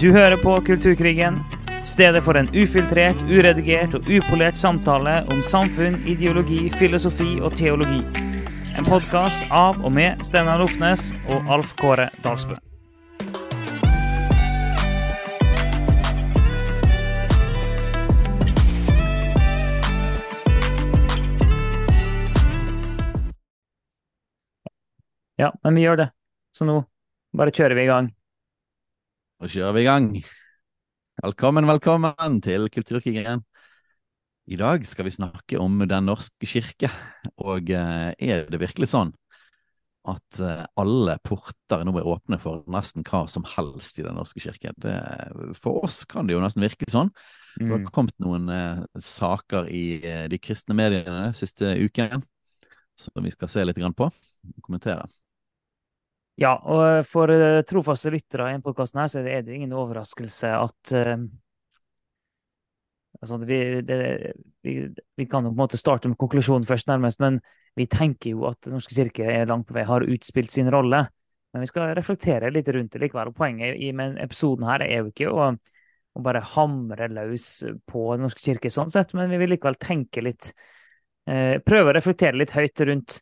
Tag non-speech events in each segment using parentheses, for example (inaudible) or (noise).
Du hører på Kulturkrigen, stedet for en ufiltrert, uredigert og upolert samtale om samfunn, ideologi, filosofi og teologi. En podkast av og med Steinar Lofnes og Alf Kåre Dalsbø. Ja, men vi gjør det. Så nå bare kjører vi i gang. Da kjører vi i gang. Velkommen, velkommen til Kulturkrigen. I dag skal vi snakke om Den norske kirke. Og eh, er det virkelig sånn at eh, alle porter nå er åpne for nesten hva som helst i Den norske kirke? Det, for oss kan det jo nesten virke sånn. Det har kommet noen eh, saker i de kristne mediene siste uken som vi skal se litt grann på og kommentere. Ja, og for eh, trofaste lyttere i denne podkasten her, så er det ingen overraskelse at eh, altså vi, det, vi, vi kan jo på en måte starte med konklusjonen først, nærmest, men vi tenker jo at Den norske kirke er langt på vei har utspilt sin rolle. Men vi skal reflektere litt rundt det likevel. og Poenget i med episoden her er jo ikke å, å bare hamre løs på Den norske kirke sånn sett, men vi vil likevel tenke litt eh, Prøve å reflektere litt høyt rundt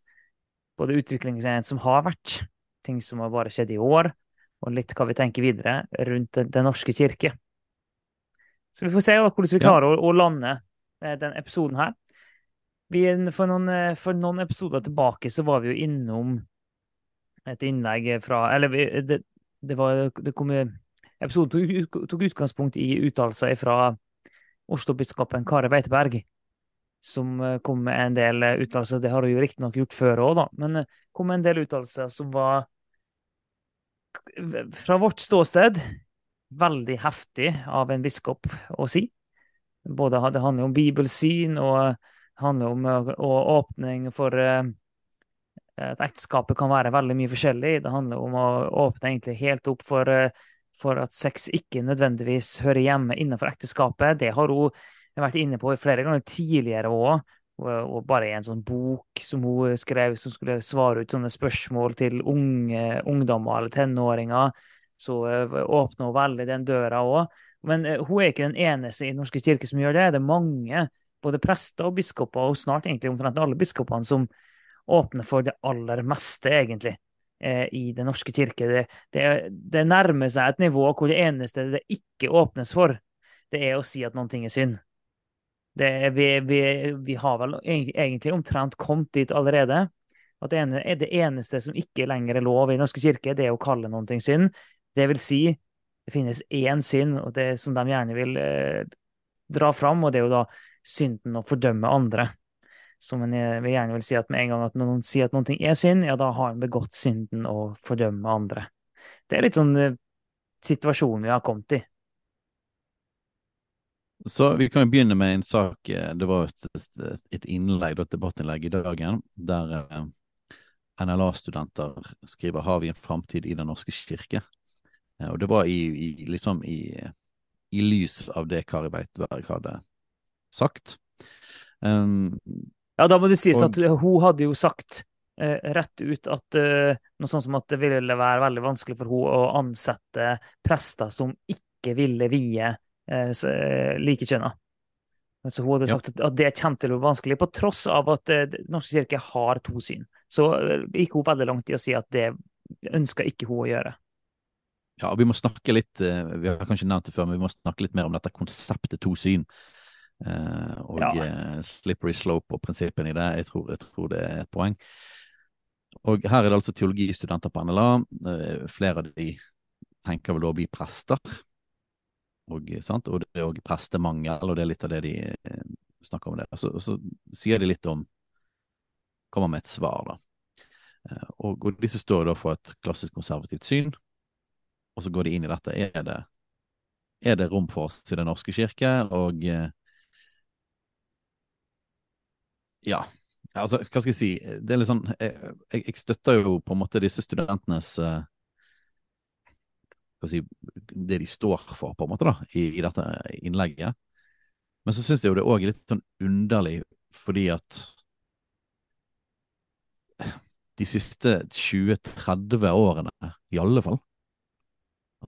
både utviklingen som har vært, ting som har bare skjedd i år, og litt hva vi tenker videre rundt Den, norske kirke. Så vi får se da, hvordan vi Ja. klarer å, å lande eh, den episoden her. Vi, for, noen, eh, for noen episoder tilbake så var vi jo innom et innlegg fra Eller vi, det, det var det kom, Episoden tok, tok utgangspunkt i uttalelser fra Oslo-biskopen Kare Beiteberg, som eh, kom med en del eh, uttalelser. Det har hun jo riktignok gjort før òg, da, men eh, kom med en del uttalelser som var fra vårt ståsted veldig heftig av en biskop å si. Både Det handler om bibelsyn og det handler om å- å åpning for eh, at ekteskapet kan være veldig mye forskjellig. Det handler om å åpne egentlig helt opp for, eh, for at sex ikke nødvendigvis hører hjemme innenfor ekteskapet. Det har hun vært inne på flere ganger tidligere òg. Og, bare en sånn bok som hun skrev som skulle svare ut sånne spørsmål til unge ungdommer eller tenåringer, så eh, åpner hun veldig den døra òg. Men eh, hun er ikke den eneste i Den norske kirke som gjør det. Det er mange, både prester og biskoper, og snart egentlig omtrent alle biskopene, som åpner for det aller meste, egentlig, eh, i Den norske kirke. Det, det, det nærmer seg et nivå hvor det eneste det ikke åpnes for, det er å si at noen ting er synd. Det, vi, vi, vi har vel egentlig, omtrent kommet dit allerede. At det, ene, det eneste som ikke lenger er lov i norske kirke, det er å kalle noen ting synd. Det vil si, det finnes én synd, og det som de gjerne vil eh, dra fram, og det er jo da synden å fordømme andre. Som en eh, vil gjerne vil si at med en gang at noen sier at ting er synd, ja, da har en begått synden å fordømme andre. Det er litt sånn eh, situasjonen vi har kommet i. Så vi kan jo begynne med en sak. eh, Det var et, et, innlegg, et debattinnlegg i dagen, der eh, NLA-studenter skriver 'Har vi en framtid i Den norske kirke?' Eh, Og det var i, i liksom i, i lys av det Kari Beiteberg hadde sagt. Um, Ja, da må det sies Og- at hun hadde jo sagt eh, rett ut at eh, noe sånt som at det ville være veldig vanskelig for hun å ansette prester som ikke ville vie likekjønna. Så hun hadde sagt at, det kommer til å være vanskelig, på tross av at eh, Den norske kirke har to syn. Så eh, gikk hun veldig langt i å si at det ønska ikke hun å gjøre. ja, og vi må snakke litt eh, Vi har kanskje nevnt det før, men vi må snakke litt mer om dette konseptet to syn. eh, og Ja. eh, slippery slope og prinsippene i det. Jeg tror, jeg tror det er et poeng. Og her er det altså teologistudenter på NLA. eh, flere av de tenker vel da å bli prester. Og, sant? og det er òg prestemangel, og det er litt av det de eh, snakker om det. Så, så sier de litt om Kommer med et svar, da. Eh, Og, og disse står da for et klassisk konservativt syn. Og så går de inn i dette. Er det, er det rom for oss i Den norske kirke? Og eh, ja, altså, hva skal jeg si? Det er litt sånn Jeg, jeg, støtter jo på en måte disse studentenes jeg si, Det de står for, på en måte, da, i, i dette innlegget. Men så syns jeg jo det òg er litt sånn underlig, fordi at de siste 20-30 årene, i alle fall,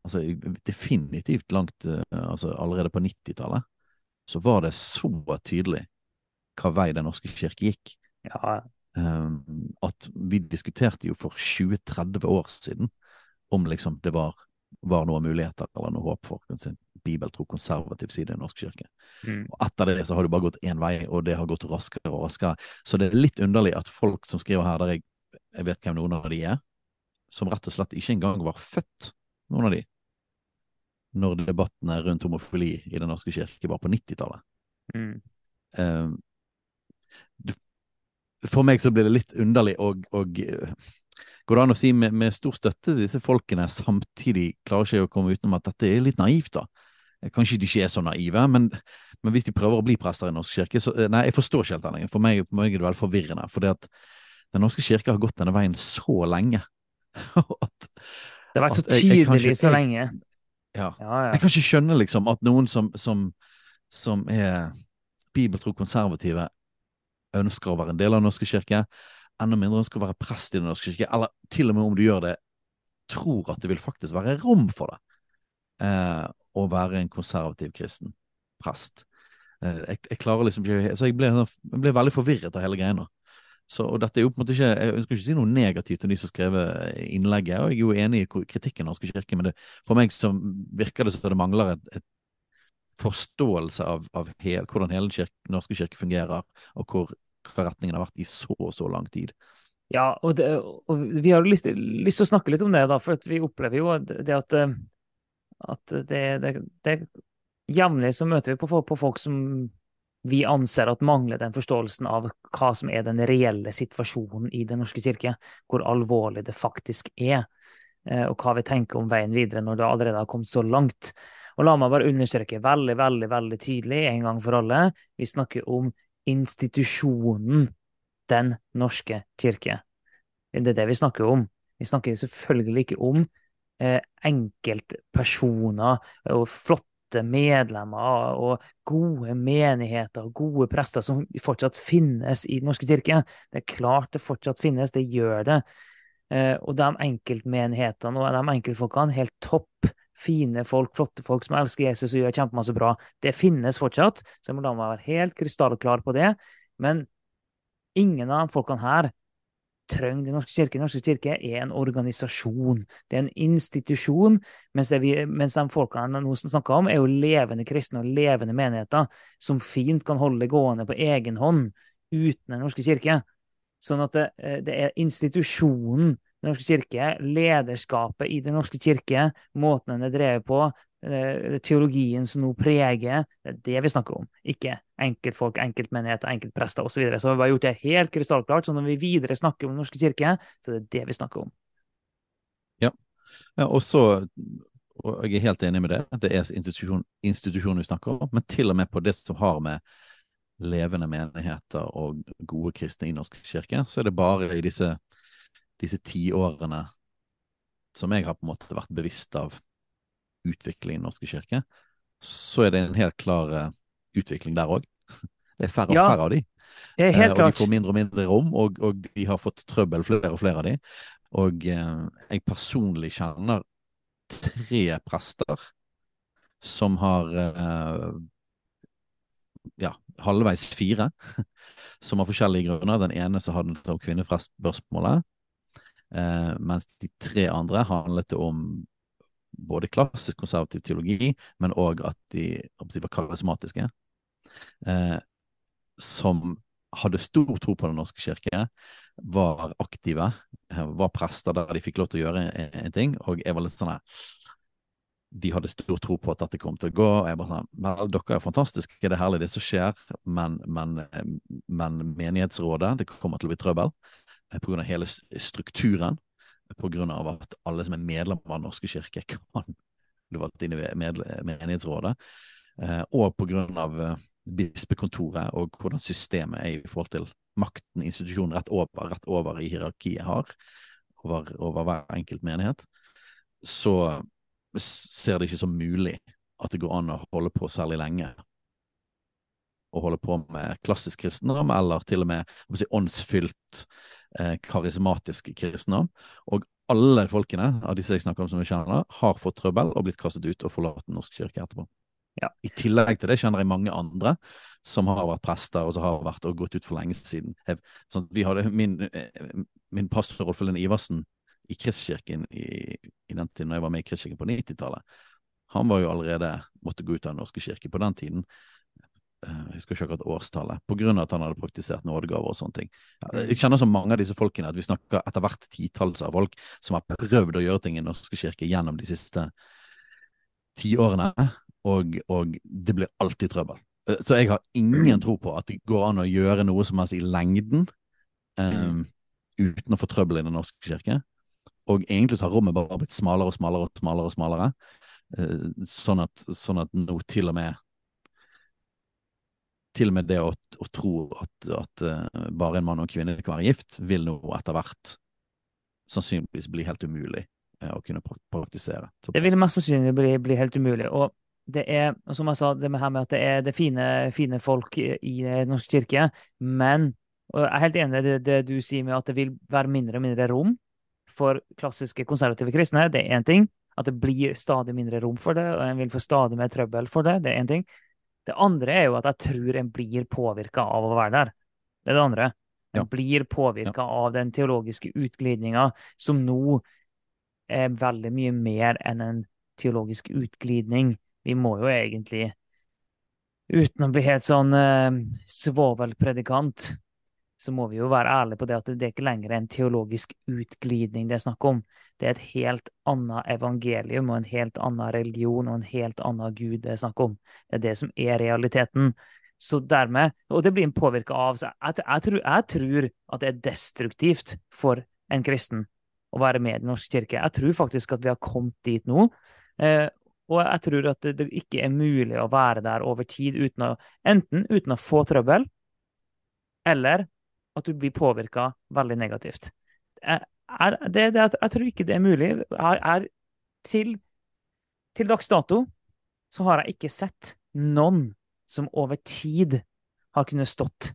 altså definitivt langt eh, altså Allerede på 90-tallet så var det så tydelig hva vei Den norske kirke gikk. Ja, Um, at vi diskuterte jo for 20-30 år siden om liksom det var, var noen muligheter eller noe håp for en bibeltro konservativ side i Den norske kirke. mm. Og etter det så har det bare gått én vei, og det har gått raskere og raskere. Så det er litt underlig at folk som skriver her, der jeg, jeg vet hvem noen av de er, som rett og slett ikke engang var født, noen av de, når debattene rundt homofili i Den norske kirke var på 90-tallet. Mm. Um, for meg så blir det litt underlig og, og Går det an å si med, med stor støtte til disse folkene, samtidig klarer ikke jeg å komme utenom at dette er litt naivt, da. Eh, Kanskje de ikke er så naive, men, men hvis de prøver å bli prester i Den norske kirke, så eh, Nei, jeg forstår ikke helt den. For meg, for meg er det veldig forvirrende. For at Den norske kirke har gått denne veien så lenge. (laughs) at, Det har vært så tydelig så lenge. ja, Ja, ja. jeg kan ikke skjønne liksom at noen som, som, som er bibeltro konservative, ønsker å være en del av Den norske kirke, enda mindre ønsker å være prest i Den norske kirke, eller til og med om du gjør det, tror at det vil faktisk være rom for det. Eh, å være en konservativ kristen prest. Eh, jeg, jeg klarer liksom ikke Så jeg ble, jeg ble veldig forvirret av hele greia. Så, og dette er jo på en måte ikke, Jeg ønsker ikke å si noe negativt til de som skrev innlegget, og jeg er jo enig i kritikken av norske kirke, men det, for meg så virker det som det mangler et, et forståelse av, av hel, hvordan hele kirke, norske kirke fungerer, og hvor, hva retningen har vært i så og så lang tid. Ja, og, det, og vi har lyst, lyst til å snakke litt om det, da, for vi opplever jo det at, at det, det, det Jevnlig så møter vi på, på folk som vi anser at mangler den forståelsen av hva som er den reelle situasjonen i Den norske kirke, hvor alvorlig det faktisk er, eh, og hva vi tenker om veien videre når det allerede har kommet så langt. Og la meg bare understreke veldig, veldig, veldig tydelig en gang for alle, vi snakker om institusjonen Den norske kirke. Det er det vi snakker om. Vi snakker selvfølgelig ikke om eh, enkeltpersoner og flotte medlemmer og gode menigheter og gode prester som fortsatt finnes i Den norske kirke. Det er klart det fortsatt finnes, det gjør det. Eh, og de enkeltmenighetene og de enkeltfolkene, helt topp, fine folk, flotte folk som elsker Jesus og gjør kjempemasse bra, det finnes fortsatt. Så jeg må la meg være helt krystallklar på det. Men ingen av de folkene her trenger Den norske kirke. Den norske kirke er en organisasjon. Det er en institusjon. Mens, vi, mens de folkene nå snakker om, er jo levende kristne og levende menigheter som fint kan holde det gående på egen hånd uten Den norske kirke. Sånn at det, det er institusjonen Den norske kirke, lederskapet i Den norske kirke, måten den er drevet på, eh, teologien som nå preger, det er det vi snakker om. Ikke enkeltfolk, enkeltmenigheter, enkeltprester osv. Så, videre. så vi har gjort det helt krystallklart. Så når vi videre snakker om Den norske kirke, så det er det vi snakker om. Ja, og så og jeg er helt enig med det, at det er institusjon, institusjonen vi snakker om, men til og med på det som har med levende menigheter og gode kristne i norsk kirke, så er det bare i disse, disse ti årene som jeg har på en måte vært bevisst av utvikling i Den norske kirke, så er det en helt klar uh, utvikling der òg. Det er færre og Ja, færre av de. Er Eh, og klart. de får mindre og mindre rom, og, og de har fått trøbbel, flere og flere av de. Og eh, jeg personlig kjenner tre prester som har eh, ja, halvveis fire, (laughs) som har forskjellige grunner. Den ene som hadde kvinnefrestspørsmålet, eh, mens de tre andre handlet om både klassisk konservativ teologi, men òg at de, de var karismatiske. Eh, som hadde stor tro på Den norske kirke, var aktive, eh, var prester der de fikk lov til å gjøre en, ting, og jeg var litt sånn de hadde stor tro på at dette kom til å gå. og jeg bare sånn, vel, Dere er fantastiske, det er herlig det som skjer, men, men, men menighetsrådet det kommer til å bli trøbbel eh, pga. hele strukturen. Pga. at alle som er medlemmer av Den norske kirke, (laughs) kan bli valgt inn i menighetsrådet. eh, Og pga. bispekontoret og hvordan systemet er i forhold til makten institusjonen rett over, rett over i hierarkiet har over, over hver enkelt menighet. Så ser det ikke som mulig at det går an å holde på særlig lenge. Å holde på med klassisk kristendom, eller til og med si, åndsfylt eh, karismatisk kristendom. Og alle folkene av disse jeg snakker om som kjenner, har fått trøbbel og blitt kastet ut og forlatt Den norske kirke etterpå. Ja. I tillegg til det kjenner jeg mange andre som har vært prester og som har vært og gått ut for lenge siden. Sånn, vi hadde min, eh, min pastor Rolf Lund Iversen i Kristkirken i, i, den tiden jeg var med i Kristkirken på 90-tallet. Han var jo allerede måtte gå ut av Den norske kirke på den tiden. Eh, jeg husker ikke akkurat årstallet, av at han hadde praktisert nådegaver og sånne ting. Jeg kjenner så mange av disse folkene at vi snakker etter hvert titalls av folk som har prøvd å gjøre ting i Den norske kirke gjennom de siste ti årene, og, og det blir alltid trøbbel. Eh, så jeg har ingen tro på at det går an å gjøre noe som helst i lengden um, uten å få trøbbel i Den norske kirke. Og egentlig så har rommet bare blitt smalere og smalere og smalere. og smalere. Uh, sånn, at, sånn at nå til og med til og med det å, å tro at, at uh, bare en mann og en kvinne kan være gift, vil nå etter hvert sannsynligvis bli helt umulig uh, å kunne praktisere. Det vil mest sannsynlig bli, bli, helt umulig. Og det er, som jeg sa, det med, her med at det er det fine, fine folk i, Den norske kirke, men jeg er helt enig i det, det, du sier med at det vil være mindre og mindre rom for klassiske konservative kristne. Det er én ting. At det blir stadig mindre rom for det, og en vil få stadig mer trøbbel for det. Det er én ting. Det andre er jo at jeg tror en blir påvirka av å være der. Det er det andre. En ja. blir påvirka ja. av den teologiske utglidninga, som nå er veldig mye mer enn en teologisk utglidning. Vi må jo egentlig, uten å bli helt sånn eh, svovelpredikant, så må vi jo være ærlige på det at det er ikke lenger en teologisk utglidning det er snakk om. Det er et helt annet evangelium og en helt annen religion og en helt annen gud det er snakk om. Det er det som er realiteten. Så dermed, Og det blir en påvirka av så jeg, jeg, tror, jeg, tror, at det er destruktivt for en kristen å være med i Den norske kirke. Jeg tror faktisk at vi har kommet dit nå. Eh, og jeg tror at det, det, ikke er mulig å være der over tid uten å, enten uten å få trøbbel, eller at du blir påvirka veldig negativt. Er, det, det, jeg tror ikke det er mulig. Er, er, til, til dags dato så har jeg ikke sett noen som over tid har kunnet stått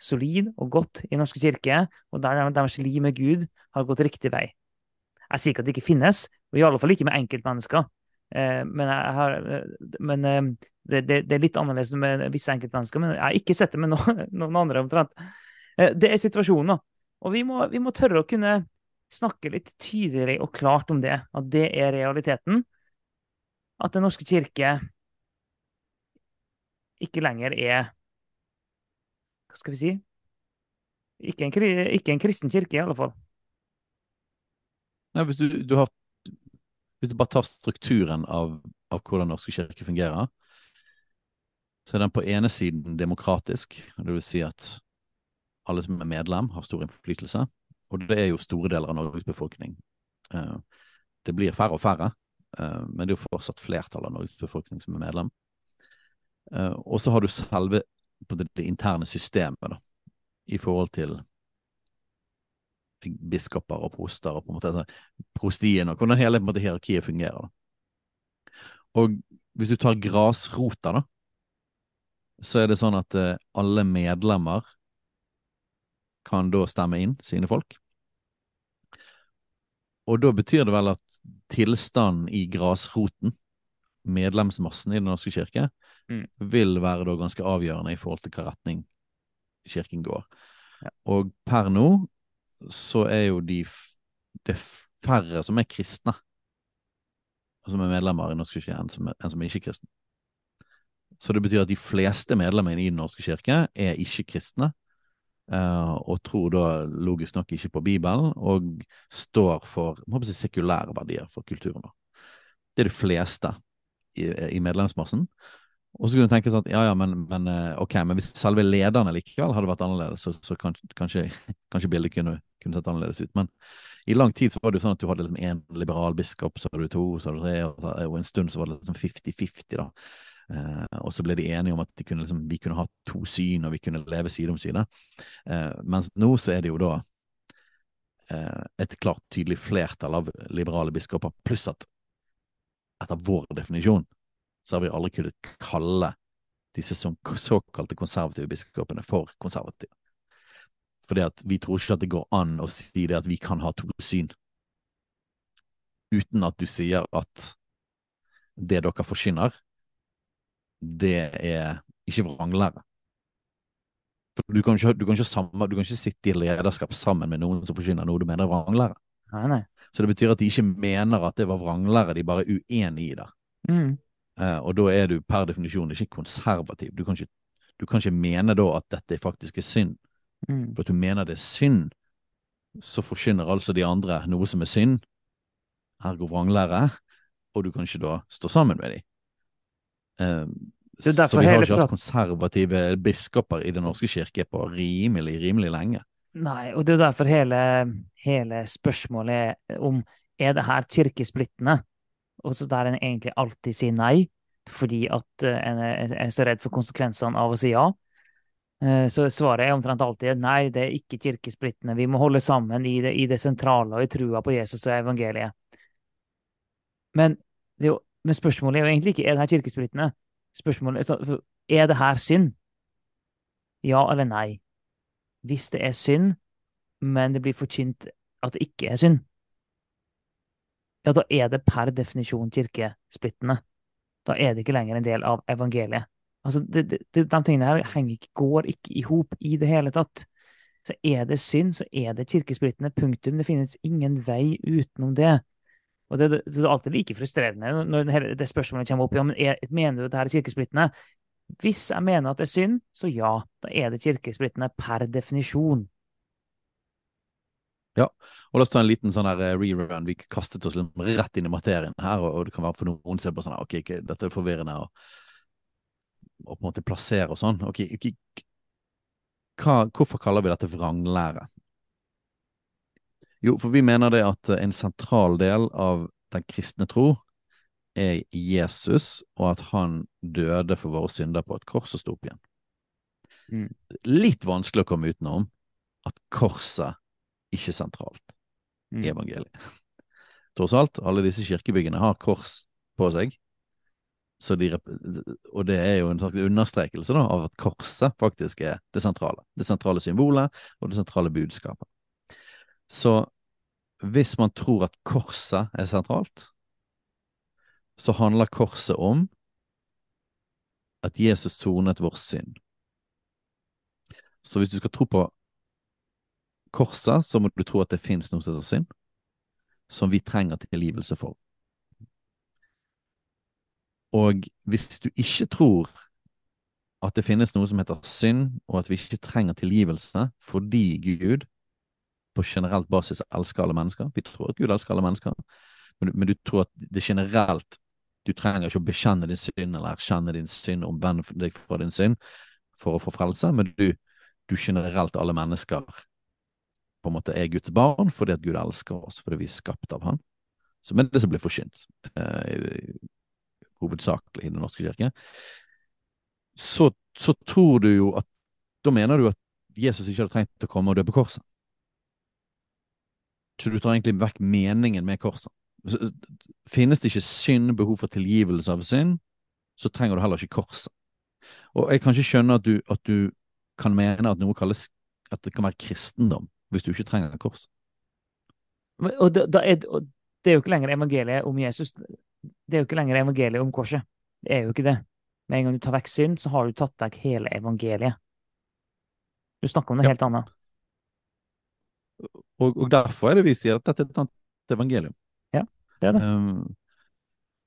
solid og godt i Norske kirke, og der deres liv med Gud har gått riktig vei. Jeg sier ikke at det ikke finnes, og i alle fall ikke med enkeltmennesker. Eh, men, har, eh, men eh, det, det, det, er litt annerledes med visse enkeltmennesker. Men jeg har ikke sett det med noen, (laughs) noen andre omtrent. Eh, det er situasjonen, da. Og vi må, vi må, tørre å kunne snakke litt tydelig og klart om det. At det er realiteten. At Den norske kirke ikke lenger er Hva skal vi si? Ikke en, ikke en kristen kirke, i alle fall. Nei, hvis du, du har Hvis du bare tar strukturen av, av hvordan Den norske kirke fungerer, så er den på ene siden demokratisk. Det vil si at alle som er medlem, har stor innflytelse. Og det er jo store deler av Norges befolkning. Eh, det blir færre og færre, eh, men det er jo fortsatt flertallet av Norges befolkning som er medlem. Eh, og så har du selve det, interne systemet, da, i forhold til biskoper og proster og på en måte altså, prostien og hvordan hele måte, hierarkiet fungerer. Da. Og hvis du tar grasrota, da, så er det sånn at alle medlemmer kan da stemme inn sine folk. Og da betyr det vel at tilstanden i grasroten, medlemsmassen i Den norske kirke, mm. vil være da ganske avgjørende i forhold til hva retning kirken går. Ja. Og per nå så er jo de det færre som er kristne, som er medlemmer i Den norske kirke, enn som er, enn som er ikke-kristne. Så det betyr at de fleste medlemmene i Den norske kirke er ikke-kristne, og tror da logisk nok ikke på Bibelen, og står for si, sekulære verdier for kulturen. Det er de fleste i, i medlemsmassen. Og så kunne du tenke sånn at ja, ja, men, men, eh, ok, men hvis selve lederne likevel hadde vært annerledes, så, så kanskje, kanskje, (laughs) kanskje, bildet kunne, kunne, sett annerledes ut. Men i lang tid så var det jo sånn at du hadde liksom én liberal biskop, så hadde du to, så hadde du tre, og, og en stund så var det liksom 50-50, da. Eh, og så ble de enige om at kunne liksom, vi kunne ha to syn, og vi kunne leve side om side. Eh, mens nå så er det jo da eh, et klart tydelig flertall av liberale biskoper, pluss at etter vår definisjon så har vi aldri kunnet kalle disse såkalte konservative biskopene for konservative. Fordi at vi tror ikke at det går an å si det at vi kan ha to syn. Uten at du sier at det dere forkynner, det er ikke vranglære. For du kan, ikke, du, kan samme, du kan, ikke, sitte i lederskap sammen med noen som forsyner noe du mener er vranglære. Nei, nei. Så det betyr at de ikke mener at det var vranglære, de er bare uenig i det. Mm. Uh, og da er du per definisjon ikke konservativ. Du kan ikke, du kan ikke mene da at dette faktisk er synd. Mm. For at du mener det er synd, så forkynner altså de andre noe som er synd, ergo vranglære, og du kan ikke da stå sammen med dem. Uh, så vi har ikke hatt konservative biskoper i Den norske kirke på rimelig, rimelig lenge. Nei, og det er derfor hele, hele spørsmålet er om er det her kirkesplittende? Og så der en egentlig alltid sier nei, fordi at eh, en er så redd for konsekvensene av å si ja. Eh, så svaret er omtrent alltid nei, det er ikke kirkesplittende. Vi må holde sammen i det, i det sentrale og i trua på Jesus og evangeliet. Men, jo, men spørsmålet er jo egentlig ikke er det her kirkesplittende. Spørsmålet er det her synd? Ja eller nei? Hvis det er synd, men det blir forkynt at det ikke er synd, ja, da er det per definisjon kirkesplittende. Da er det ikke lenger en del av evangeliet. Altså, det, det, de tingene her henger går ikke i hop i det hele tatt. Så er det synd, så er det kirkesplittende. Punktum. Det finnes ingen vei utenom det. Og det, det, er alltid like frustrerende når det, det spørsmålet kommer opp. Ja, men er, mener du at det her er kirkesplittende? Hvis jeg mener at det er synd, så ja. Da er det kirkesplittende per definisjon. Ja, og la oss ta en liten sånn eh, rerun. Vi kastet oss rett inn i materien her, og, det kan være for noen ser på sånn ok, okay, dette er forvirrende, og, på en måte plassere og sånn. Ok, okay hva, hvorfor kaller vi dette vranglære? Jo, for vi mener det at en sentral del av den kristne tro er Jesus, og at han døde for våre synder på et kors og sto opp igjen. Mm. Litt vanskelig å komme utenom at korset ikke er sentralt mm. i evangeliet. (laughs) Tross alt, alle disse kirkebyggene har kors på seg. De, og det er jo en slags understrekelse da, av at korset faktisk er det sentrale. Det sentrale symbolet og det sentrale budskapet. Så hvis man tror at korset er sentralt, så handler korset om at Jesus sonet vår synd. Så hvis du skal tro på korset, så må du tro at det fins noe som heter synd, som vi trenger tilgivelse for. Og hvis du ikke tror at det finnes noe som heter synd, og at vi ikke trenger tilgivelse fordi Gud på generelt basis elsker alle mennesker. Vi tror at Gud elsker alle mennesker, men, men, du tror at det generelt Du trenger ikke å bekjenne din synd eller erkjenne din synd, omvende deg fra din synd for å få frelse, men du, du generelt, alle mennesker, på en måte er Guds barn fordi at Gud elsker oss, fordi vi er skapt av Han. Som er det som blir forkynt, eh, hovedsakelig i Den norske kirke. Så, så tror du jo at Da mener du at Jesus ikke hadde trengt å komme og dø på korset. Så du tar egentlig vekk meningen med korset. Finnes det ikke synd, behov for tilgivelse av synd, så trenger du heller ikke korset. Og jeg kan ikke skjønne at du, at du kan mene at noe kalles at det kan være kristendom, hvis du ikke trenger kors. Og, da, da er, og det er jo ikke lenger evangeliet om Jesus. Det er jo ikke lenger evangeliet om korset. Det er jo ikke det. Med en gang du tar vekk synd, så har du tatt vekk hele evangeliet. Du snakker om noe ja. helt annet. Og, og, derfor er det vi sier at dette er et annet evangelium. Ja, det er det. Um,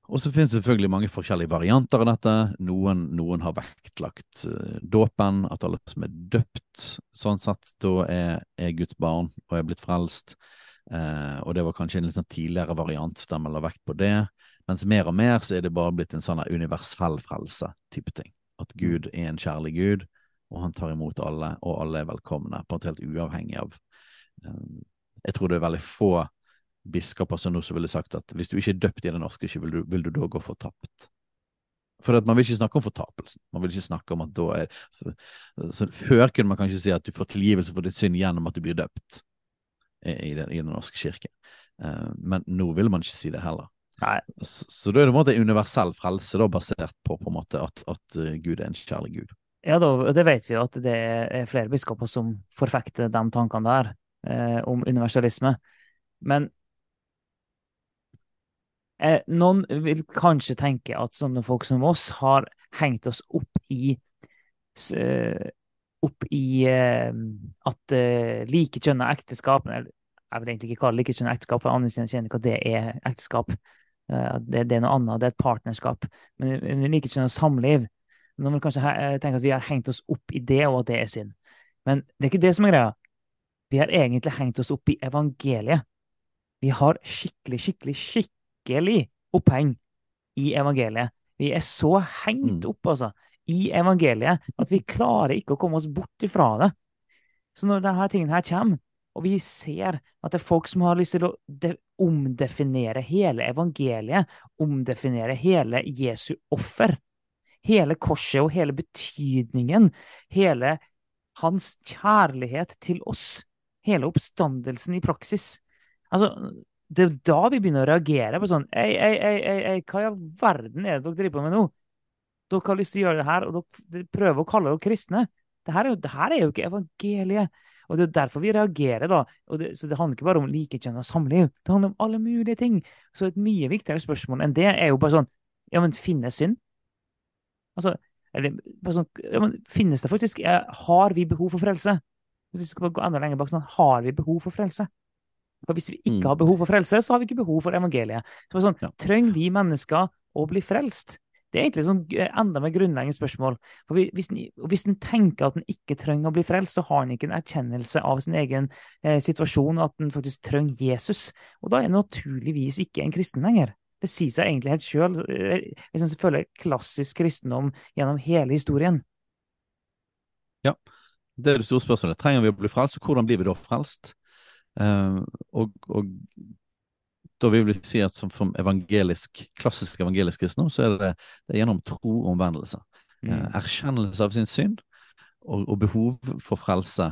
og så finnes det selvfølgelig mange forskjellige varianter av dette. Noen, noen har vektlagt uh, dåpen, at alle som er døpt, sånn sett, da er, er Guds barn og er blitt frelst. Uh, og det var kanskje en litt sånn tidligere variant der man la vekt på det. Mens mer og mer så er det bare blitt en sånn universell frelse-type ting. At Gud er en kjærlig Gud, og han tar imot alle, og alle er velkomne, på en helt uavhengig av jeg tror det er veldig få biskoper som nå ville sagt at hvis du ikke er døpt i Den norske kirke, vil, du, vil du da gå fortapt? For at man vil ikke snakke om fortapelsen. Man vil ikke snakke om at da er så, så Før kunne man kanskje si at du får tilgivelse for ditt synd gjennom at du blir døpt i den, i den norske kirke. Uh, men nå vil man ikke si det heller. Så, så da er det på en måte universell frelse da, basert på, på en måte at, at uh, Gud er en kjærlig Gud. Ja, da, det vet vi jo at det er flere biskoper som forfekter de tankene der eh, om universalisme. Men eh, noen vil kanskje tenke at sånne folk som oss har hengt oss opp i eh, opp i eh, at eh, likekjønna ekteskap eller Jeg vil egentlig ikke kalle likekjønna ekteskap, for jeg anerkjenner ikke at det er ekteskap. Eh, det, det, er noe annet, det er et partnerskap. Men likekjønna samliv noen vil kanskje tenke at vi har hengt oss opp i det, og at det er synd. Men det er ikke det som er greia. Vi har egentlig hengt oss opp i evangeliet. Vi har skikkelig, skikkelig, skikkelig oppheng i evangeliet. Vi er så hengt mm. opp, altså, i evangeliet at vi klarer ikke å komme oss bort ifra det. Så når denne tingen her kommer, og vi ser at det er folk som har lyst til å omdefinere hele evangeliet, omdefinere hele Jesu offer, hele korset og hele betydningen, hele hans kjærlighet til oss, hele oppstandelsen i praksis. Altså, det er da vi begynner å reagere på sånn Ei, ei, ei, ei, hva i all verden er det dere driver på med nå? Dere har lyst til å gjøre det her, og dere prøver å kalle dere kristne. Det her, er jo, er jo ikke evangeliet. Og Det er derfor vi reagerer. da. Det, så Det handler ikke bare om likekjønna samliv. Det handler om alle mulige ting. Så et mye viktigere spørsmål enn det er jo bare sånn Ja, men finnes synd? Altså, eller, sånn, ja, men, finnes det faktisk Har vi behov for frelse? Hvis vi skal gå enda lenger bak, sånn, Har vi behov for frelse? For Hvis vi ikke mm. har behov for frelse, så har vi ikke behov for evangeliet. Så sånn, ja. Trenger vi mennesker å bli frelst? Det er egentlig sånn eh, enda mer grunnleggende spørsmål. For Hvis en, hvis en tenker at en ikke trenger å bli frelst, så har en ikke en erkjennelse av sin egen eh, situasjon, og at en faktisk trenger Jesus. Og da er en naturligvis ikke en kristen lenger. Det sier seg egentlig helt sjøl, hvis en følger klassisk kristendom gjennom hele historien. Ja, det er det store spørsmålet. Trenger vi å bli frelst, og hvordan blir vi da frelst? Uh, og, og, da vil vi si at som, som evangelisk, klassisk evangelisk kristendom, så er det, det er gjennom tro og omvendelse. Mm. Uh, erkjennelse av sin synd og, og, behov for frelse,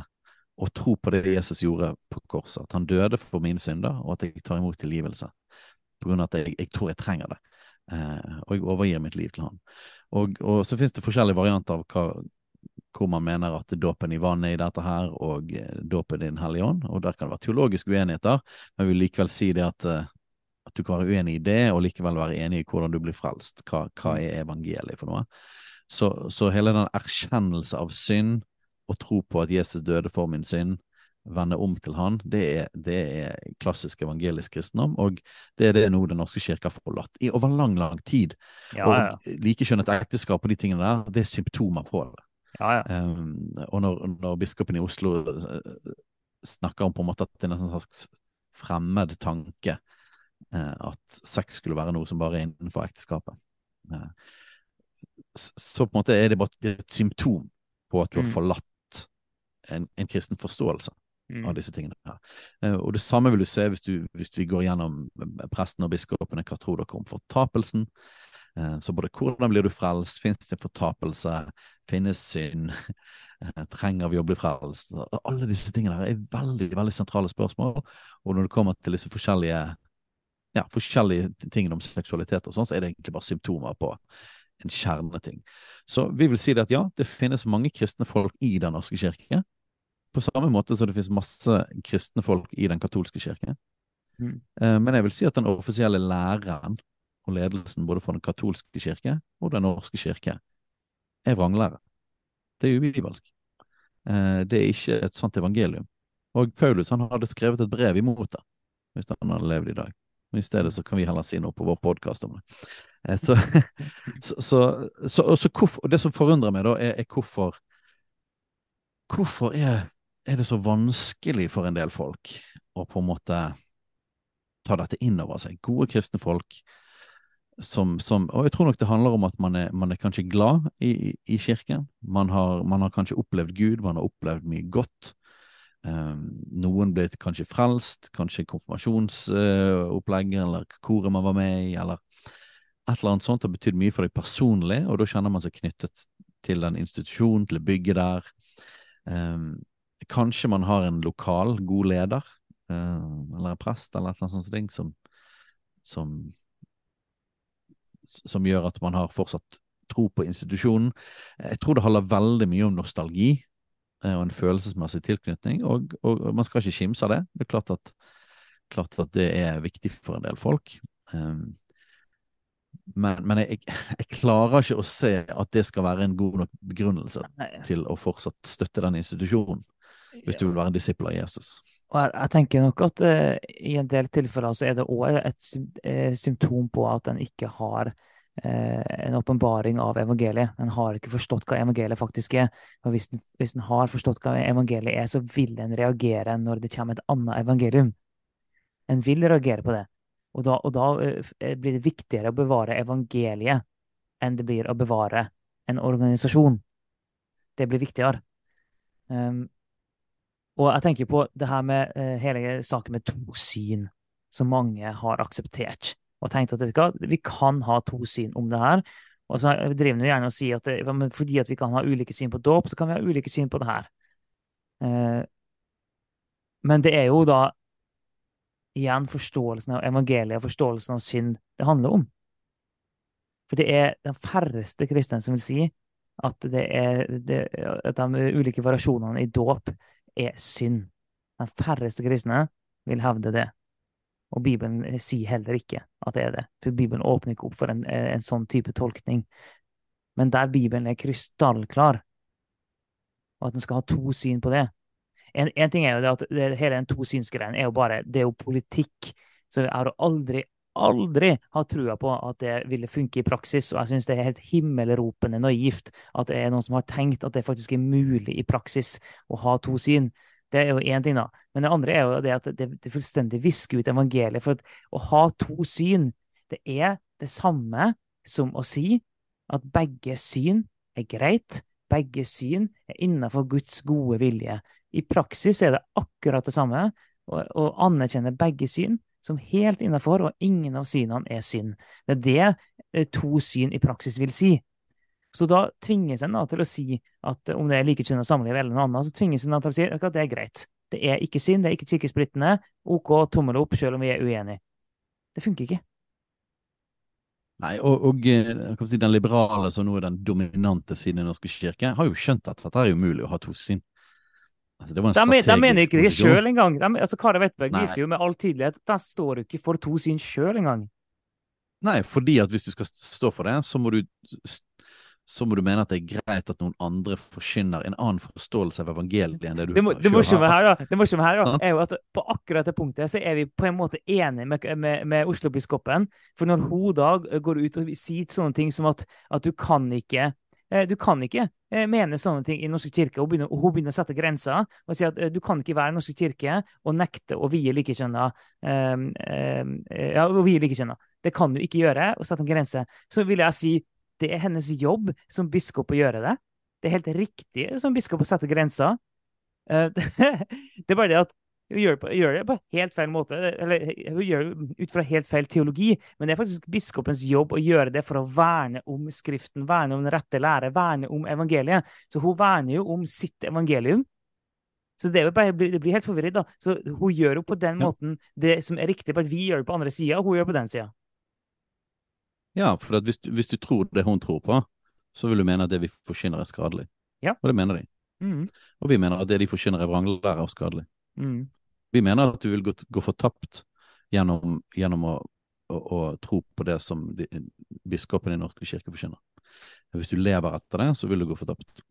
og tro på det Jesus gjorde på korset. At han døde for mine synder, og at jeg tar imot tilgivelse på grunn av at jeg, jeg, tror jeg trenger det. Eh, og jeg overgir mitt liv til han. Og, og så finnes det forskjellige varianter av hva, hvor man mener at dåpen i vannet i dette her, og eh, dåpen i Den hellige ånd. Og der kan det være teologiske uenigheter, men jeg vil likevel si det at, eh, at du kan være uenig i det, og likevel være enig i hvordan du blir frelst. Hva, hva er evangeliet for noe? Så, så hele den erkjennelse av synd, og tro på at Jesus døde for min synd, vende om til han, det er, det er, klassisk evangelisk kristendom, og det er det nå Den norske kirke har forlatt i over lang, lang tid. Ja, ja. Og likekjønnet ekteskap og de tingene der, det er symptomer på det. Ja, um, og når, når, biskopen i Oslo uh, snakker om på en måte at det er en slags fremmed tanke uh, at sex skulle være noe som bare er innenfor ekteskapet, uh, så på en måte er det bare et symptom på at du har mm. forlatt en, en kristen forståelse mm. av disse tingene. her. Og Det samme vil du se hvis, du, hvis vi går gjennom eh, presten og biskopene. Hva tror dere om fortapelsen? Uh, så både hvordan blir du frelst, finnes det fortapelse, finnes synd, uh, trenger vi å bli frelst? Alle disse tingene her er veldig veldig sentrale spørsmål. Og når det kommer til disse forskjellige, ja, forskjellige tingene om seksualitet, og sånn, så er det egentlig bare symptomer på en kjerneting. Så vi vil si det at ja, det finnes mange kristne folk i Den norske kirke på samme måte som det finnes masse kristne folk i den katolske kirke. Mm. Eh, men jeg vil si at den offisielle læreren og ledelsen både for den katolske kirke og den norske kirke er vranglære. Det er ubibelsk. Eh, det er ikke et sant evangelium. Og Paulus han hadde skrevet et brev imot det, hvis han hadde levd i dag. Men I stedet så kan vi heller si noe på vår podkast om det. Eh, så, (laughs) så, så, så, hvorfor, det som forundrer meg, da, er, er hvorfor Hvorfor er er det så vanskelig for en del folk å på en måte ta dette inn over seg. Gode kristne folk som, som, Og jeg tror nok det handler om at man er, man er kanskje glad i, i kirken. Man har, man har, kanskje opplevd Gud, man har opplevd mye godt. Um, noen ble kanskje frelst, kanskje konfirmasjonsopplegg, uh, eller koret man var med i, eller et eller annet sånt har betydd mye for deg personlig, og da kjenner man seg knyttet til den institusjonen, til bygget der. Um, Kanskje man har en lokal, god leder, uh, eller en prest, eller et eller annet sånt som, som, som gjør at man har fortsatt tro på institusjonen. Jeg tror det handler veldig mye om nostalgi eh, og en følelsesmessig tilknytning, og, og, og man skal ikke kimse av det. Det er klart at, klart at, det er viktig for en del folk. Um, men, men jeg, jeg, klarer ikke å se at det skal være en god nok begrunnelse Nei. til å fortsatt støtte den institusjonen, hvis du vil være en disippel av Jesus. Og jeg, jeg, tenker nok at uh, i en del tilfeller så er det òg et et symptom på at en ikke har uh, en åpenbaring av evangeliet. En har ikke forstått hva evangeliet faktisk er. Og hvis en, hvis en har forstått hva evangeliet er, så vil en reagere når det kommer et annet evangelium. En vil reagere på det. Og da, og da blir det viktigere å bevare evangeliet enn det blir å bevare en organisasjon. Det blir viktigere. Um, og jeg tenker på det her med uh, hele saken med to syn, som mange har akseptert. Og tenkt at vi kan ha to syn om det her. Og så driver vi gjerne og sier at det, fordi at vi kan ha ulike syn på dåp, så kan vi ha ulike syn på det her. Uh, men det er jo da igjen forståelsen av evangeliet og forståelsen av synd det handler om. For det er den færreste kristne som vil si at, det er, det, at de ulike variasjonene i dåp er synd. De færreste kristne vil hevde det. Og Bibelen sier heller ikke at det er det. For Bibelen åpner ikke opp for en, en sånn type tolkning. Men der Bibelen er krystallklar, og at en skal ha to syn på det En, en ting er jo det at det, hele den tosynsgreien er jo bare Det er jo politikk. Så jeg har aldri, aldri ha trua på at det ville funke i praksis, og jeg syns det er helt himmelropende naivt at det er noen som har tenkt at det faktisk er mulig i praksis å ha to syn. Det er jo én ting, da. Men det andre er jo det at det, det fullstendig visker ut evangeliet. For å ha to syn, det er det samme som å si at begge syn er greit, begge syn er innenfor Guds gode vilje. I praksis er det akkurat det samme. Å anerkjenne begge syn som helt innafor, og ingen av synene er synd. Det er det eh, to syn i praksis vil si. Så da tvinges en til å si at om det er likekjønna samliv eller noe annet, så tvinges en til å si at det er greit. Det er ikke synd, det er ikke kirkesplittende. OK, tommel opp, selv om vi er uenige. Det funker ikke. Nei, og, og eh, si, den liberale, som nå er den dominante siden i Den norske kirke, har jo skjønt at dette er umulig å ha to syn. Altså, de, de, mener ikke det sjøl engang. De, altså, Kari Wettberg viser jo med all tydelighet at de står ikke for to syn sjøl engang. Nei, fordi at hvis du skal stå for det, så må du så må du mene at det er greit at noen andre forkynner en annen forståelse av evangeliet enn det du det, må, det morsomme her, da, det morsomme her da, er jo at på akkurat det punktet så er vi på en måte enige med, med, med Oslo-biskopen. For når hun da går ut og sier sånne ting som at, at du kan ikke du kan ikke eh, mene sånne ting i Norske kirke. Begynner, hun begynner å sette grenser og si at eh, du kan ikke være i Norske kirke og nekte å vie likekjønna. Um, um, ja, å vie likekjønna. Det kan du ikke gjøre, å sette en grense. Så vil jeg si det er hennes jobb som biskop å gjøre det. Det er helt riktig som biskop å sette grenser. (laughs) Det er bare det at hun gjør, på, gjør, det på helt feil måte, eller hun gjør det ut fra helt feil teologi. Men det er faktisk biskopens jobb å gjøre det for å verne om Skriften, verne om den rette lære, verne om evangeliet. Så hun verner jo om sitt evangelium. Så det, bare, det blir helt forvirret. da. Så Hun gjør jo på den måten det som er riktig, bare vi gjør det på andre sida, og hun gjør det på den sida. Ja, for hvis hvis, du tror det hun tror på, så vil du mene at det vi forkynner, er skadelig. Ja. Og det mener de. Mm. Og vi mener at det de forkynner, er vranglære og skadelig. Mm. Vi mener at du vil gå, gå fortapt gjennom, gjennom å, å, å, tro på det som de, biskopen i Norske kirke forkynner. Hvis du lever etter det, så vil du gå fortapt.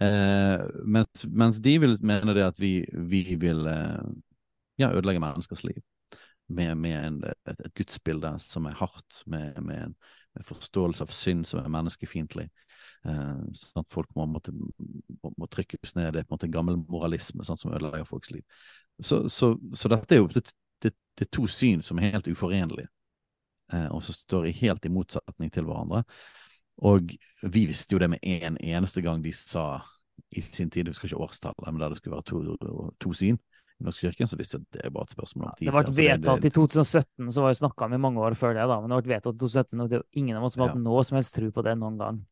Eh, mens, mens, de vil mene det at vi, vi vil eh, ja, ødelegge menneskers liv med, med en, et, et, gudsbilde som er hardt, med, med en forståelse av synd som er menneskefiendtlig. Eh, sånn at folk må, måtte, må, må, trykkes ned. Det er på en måte gammel moralisme sånn som ødelegger folks liv. Så, så, så dette er jo det, det, det, er to syn som er helt uforenlige, eh, og som står helt i motsetning til hverandre. Og vi visste jo det med en eneste gang de sa i sin tid, vi skal ikke årstallet, men der det skulle være to, to syn i Norsk kirke, så visste jeg at det bare et spørsmål om tid. Det ble altså, vedtatt i 2017, så var det snakka om i mange år før det, da, men det ble vedtatt i 2017, og det er ingen av oss som har hatt noe som helst tro på det noen gang.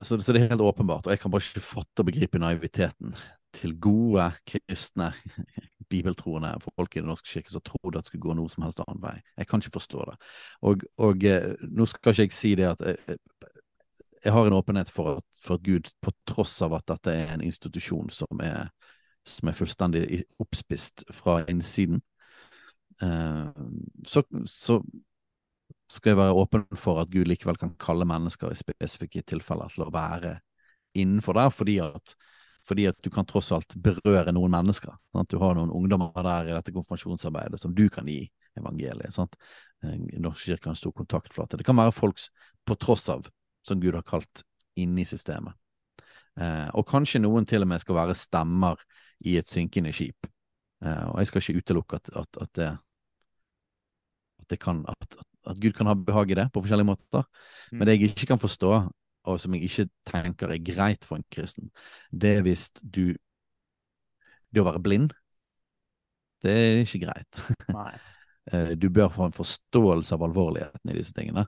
Så, så, det er helt åpenbart, og jeg kan bare ikke fatte og begripe naiviteten til gode kristne, (laughs) bibeltroende folk i Den norske kirke som trodde at det skulle gå noe som helst annen vei. Jeg kan ikke forstå det. Og, og eh, nå skal ikke jeg si det at jeg, jeg har en åpenhet for at, for Gud, på tross av at dette er en institusjon som er, som er fullstendig oppspist fra innsiden, eh, så, så, skal jeg være åpen for at Gud likevel kan kalle mennesker i spesifikke tilfeller til å være innenfor der, fordi at, fordi at du kan tross alt berøre noen mennesker. Sant? Du har noen ungdommer der i dette konfirmasjonsarbeidet som du kan gi evangeliet. Sant? Norsk kirke har en stor kontaktflate. Det kan være folk på tross av som Gud har kalt inni systemet. Eh, og kanskje noen til og med skal være stemmer i et synkende skip. Eh, og jeg skal ikke utelukke at, at, at, det, at, det kan, at, Gud kan ha behag i det på forskjellige måter. Mm. Men det jeg ikke kan forstå, og som jeg ikke tenker er greit for en kristen, det er hvis du Det å være blind, det er ikke greit. Nei. (laughs) Eh, du bør få en forståelse av alvorligheten i disse tingene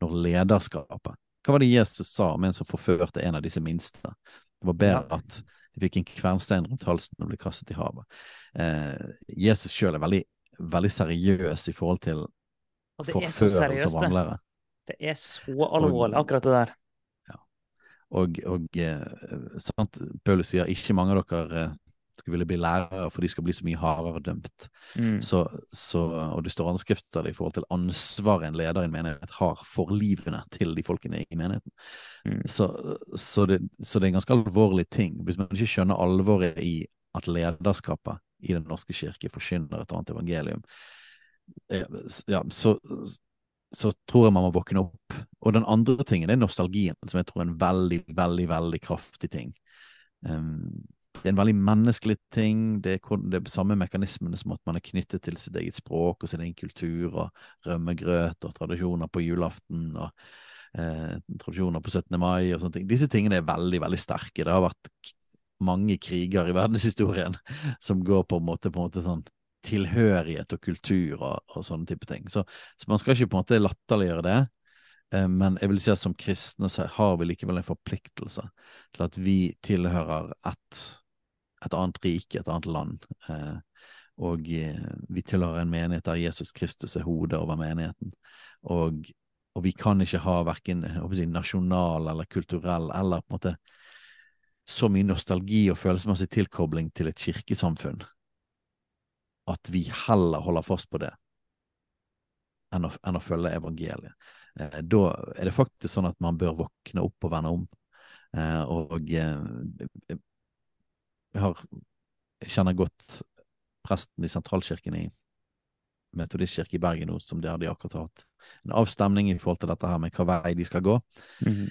når lederskapet hva var det Jesus sa om en som forførte en av disse minste? Det var bedre at de fikk en kvernstein rundt halsen og ble kastet i havet. Eh, Jesus sjøl er veldig, veldig, seriøs i forhold til forførelse av anglere. Det er så alvorlig, akkurat det der. Ja. Og, og eh, sant, Paulus sier ikke mange av dere eh, skulle ville bli lærere, for de skal bli så mye hardere dømt. Mm. Så, så, og det står anskrifter i forhold til ansvaret en leder i en menighet har for livene til de folkene i menigheten. Mm. Så, så, det, så, det, er en ganske alvorlig ting. Hvis man ikke skjønner alvoret i at lederskapet i Den norske kirke forkynner et annet evangelium, eh, ja, så, så tror jeg man må våkne opp. Og den andre tingen er nostalgien, som jeg tror er en veldig, veldig, veldig kraftig ting. Um, det er en veldig menneskelig ting. Det er, det samme mekanismene som at man er knyttet til sitt eget språk og sin egen kultur, og rømmegrøt og tradisjoner på julaften og eh, tradisjoner på 17. mai og sånne ting. Disse tingene er veldig, veldig sterke. Det har vært mange kriger i verdenshistorien (laughs) som går på en måte, på en måte sånn tilhørighet og kultur og, og sånne type ting. Så, så, man skal ikke på en måte latterliggjøre det. Eh, men jeg vil si at som kristne har vi likevel en forpliktelse til at vi tilhører et et annet rike, et annet land. Eh, og eh, vi tilhører en menighet der Jesus Kristus er hodet over menigheten. Og, og vi kan ikke ha verken si, nasjonal eller kulturell eller på en måte så mye nostalgi og følelsesmessig tilkobling til et kirkesamfunn at vi heller holder fast på det enn å, enn å følge evangeliet. Eh, da er det faktisk sånn at man bør våkne opp og vende om. Og har, kjenner godt presten i sentralkirken i Metodistkirke i Bergen nå, som det har de akkurat hatt en avstemning i forhold til dette her med hva vei de skal gå. Mm -hmm.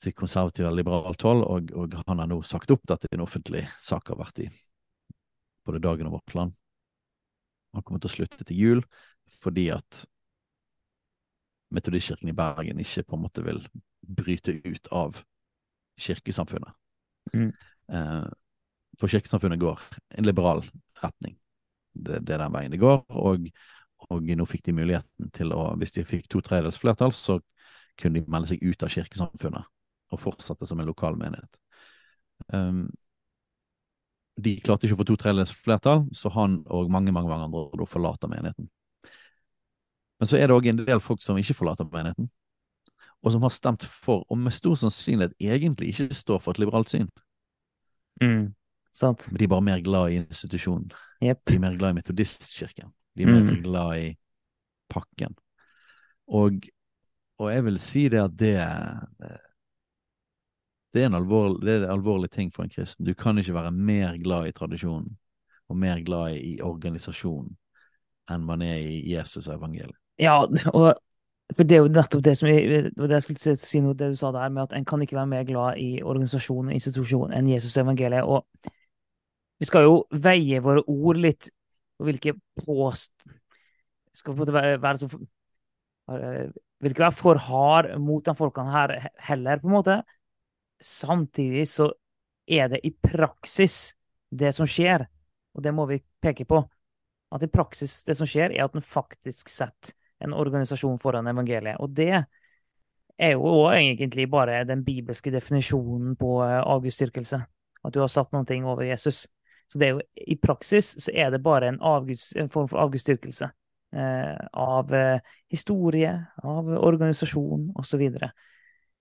Til konservativ og liberalt hold, og, og, han har nå sagt opp dette det er en offentlig sak har vært i både Dagen og Vårt Land. Han kommer til å slutte til jul fordi at Metodistkirken i Bergen ikke på en måte vil bryte ut av kirkesamfunnet. Mm. Eh, for kirkesamfunnet går en liberal retning. Det, det, er den veien det går. Og, og, nå fikk de muligheten til å, hvis de fikk to tredjedels flertall, så kunne de melde seg ut av kirkesamfunnet og fortsette som en lokal menighet. Um, de klarte ikke å få to tredjedels flertall, så han og mange mange, mange andre forlater menigheten. Men så er det òg en del folk som ikke forlater menigheten, og som har stemt for, og med stor sannsynlighet egentlig ikke står for et liberalt syn. Mm. Sant. De er bare mer glad i institusjonen. Yep. De er mer glad i metodistkirken. De er mer mm. glad i pakken. Og, og, jeg vil si det at det det er, en alvorlig, det er en alvorlig ting for en kristen. Du kan ikke være mer glad i tradisjonen og mer glad i organisasjonen enn man er i Jesus evangeliet. Ja, og for det er jo nettopp det som jeg, det jeg skulle si noe, det du sa der, med at en kan ikke være mer glad i organisasjonen og institusjonen enn Jesus evangeliet. Og vi skal jo veie våre ord litt, og hvilke påst... Skal på en måte være, være så Vil ikke være for hard mot de folkene her heller, på en måte. Samtidig så er det i praksis det som skjer, og det må vi peke på. At i praksis det som skjer, er at en faktisk setter en organisasjon foran evangeliet. Og det er jo òg egentlig bare den bibelske definisjonen på eh, avgudsdyrkelse. At du har satt noen ting over Jesus. Så det er jo, i praksis så er det bare en, avguds, en form for avgudsdyrkelse. Eh, av eh, historie, av organisasjon osv.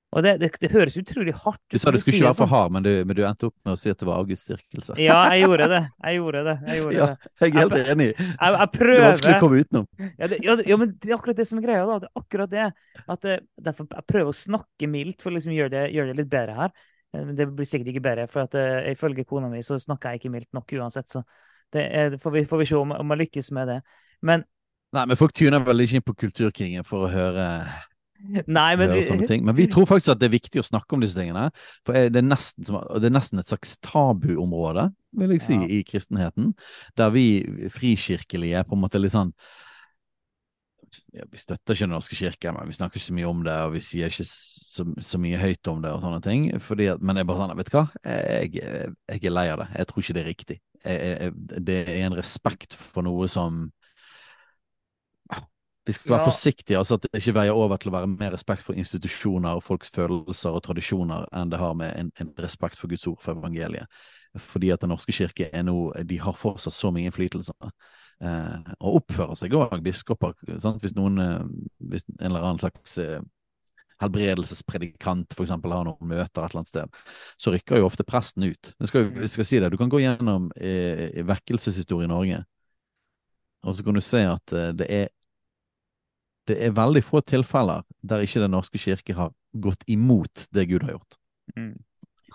Og det, det, det høres utrolig hardt ut. Du sa du skulle ikke være for hard, men du, men du endte opp med å si at det var avgudsdyrkelse. Ja, jeg gjorde det. Jeg gjorde det. Jeg gjorde Ja, jeg er helt enig. Jeg, jeg Det er vanskelig å komme utenom. ja, det, ja, ja, men det er akkurat det som er greia, da. Det er akkurat det. At eh, derfor jeg prøver å snakke mildt for å liksom gjøre det, gjøre det litt bedre her. Eh, det blir sikkert ikke bedre, for at, uh, ifølge kona mi så snakker jeg ikke mildt nok uansett. Så det er, får, vi, får vi se om, om jeg lykkes med det. Men Nei, men folk tuner veldig ikke inn på Kulturkringen for å høre, Nei, men. Men vi tror faktisk at det er viktig å snakke om disse tingene. For det er nesten, som, det er nesten et slags tabuområde, vil jeg si, Ja. i kristenheten. Der vi frikirkelige på en måte litt sånn ja, Vi støtter ikke Den norske kirke, men vi snakker ikke så mye om det, og vi sier ikke så, så mye høyt om det og sånne ting. At, men jeg bare sånn, vet du hva, jeg, jeg er lei av det. Jeg tror ikke det er riktig. Jeg, jeg, det er en respekt for noe som vi skal være Ja. forsiktige, altså at det ikke veier over til å være mer respekt for institusjoner og folks følelser og tradisjoner enn det har med en, en respekt for Guds ord for evangeliet. Fordi at Den norske kirke er nå De har fortsatt så mye innflytelse. Eh, og oppfører seg òg, biskoper. Sant? Hvis noen eh, Hvis en eller annen slags eh, helbredelsespredikant eksempel har noen møter et eller annet sted, så rykker jo ofte presten ut. Jeg skal, jeg skal si det, Du kan gå gjennom eh, vekkelseshistorie i Norge, og så kan du se at eh, det er det er veldig få tilfeller der ikke Den norske kirke har gått imot det Gud har gjort. Mm.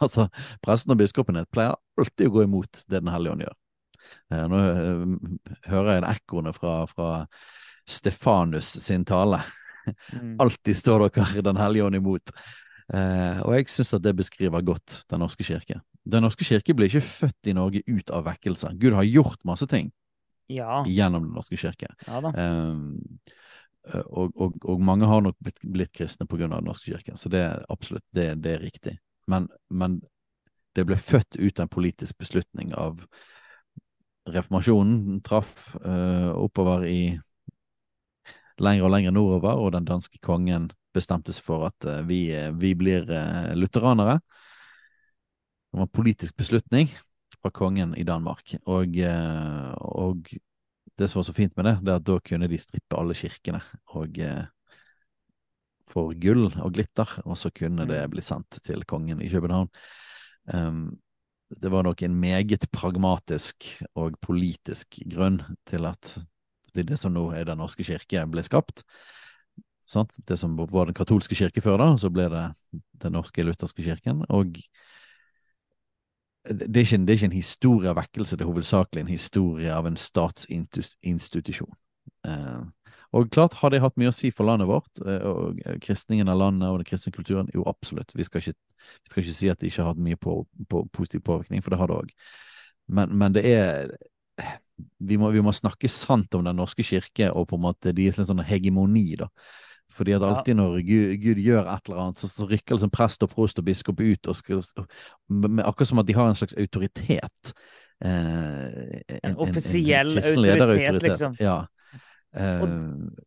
Altså, Presten og biskopene pleier alltid å gå imot det Den hellige ånd gjør. Eh, nå eh, hører jeg ekkoene fra, fra Stefanus sin tale. Mm. Alltid står dere Den hellige ånd imot. Eh, og jeg syns at det beskriver godt Den norske kirke. Den norske kirke ble ikke født i Norge ut av vekkelse. Gud har gjort masse ting Ja. gjennom Den norske kirke. ja. Um, og, og, og mange har nok blitt, blitt kristne pga. Den norske kirken, så det er absolutt det, det er riktig. Men, men det ble født ut av en politisk beslutning av reformasjonen traff uh, oppover i lenger og lenger nordover, og den danske kongen bestemte seg for at uh, vi, vi, blir uh, lutheranere. Det var en politisk beslutning fra kongen i Danmark, og, og det som var så fint med det, det er at da kunne de strippe alle kirkene og eh, for gull og glitter, og så kunne det bli sendt til kongen i København. Um, det var nok en meget pragmatisk og politisk grunn til at det, som nå er Den norske kirke, ble skapt. Sant? Det som var den katolske kirke før, da, så ble det Den norske lutherske kirken. og det er, ikke, det er ikke en historie av vekkelse, det er hovedsakelig en historie av en statsinstitusjon. Eh, og klart, har det hatt mye å si for landet vårt, eh, og kristningen av landet og den kristne kulturen? Jo, absolutt. Vi skal ikke, vi skal ikke si at det ikke har hatt mye på, på positiv påvirkning, for det har det òg. Men, men, det er vi må, vi må, snakke sant om Den norske kirke og på en måte deres sånn hegemoni, da. Fordi at alltid når Gud, Gud, gjør et eller annet, så, så rykker liksom prest og prost og biskop ut, og skal, med, akkurat som at de har en slags autoritet. Eh, en, en, offisiell en, en autoritet, liksom. Ja. Eh, og,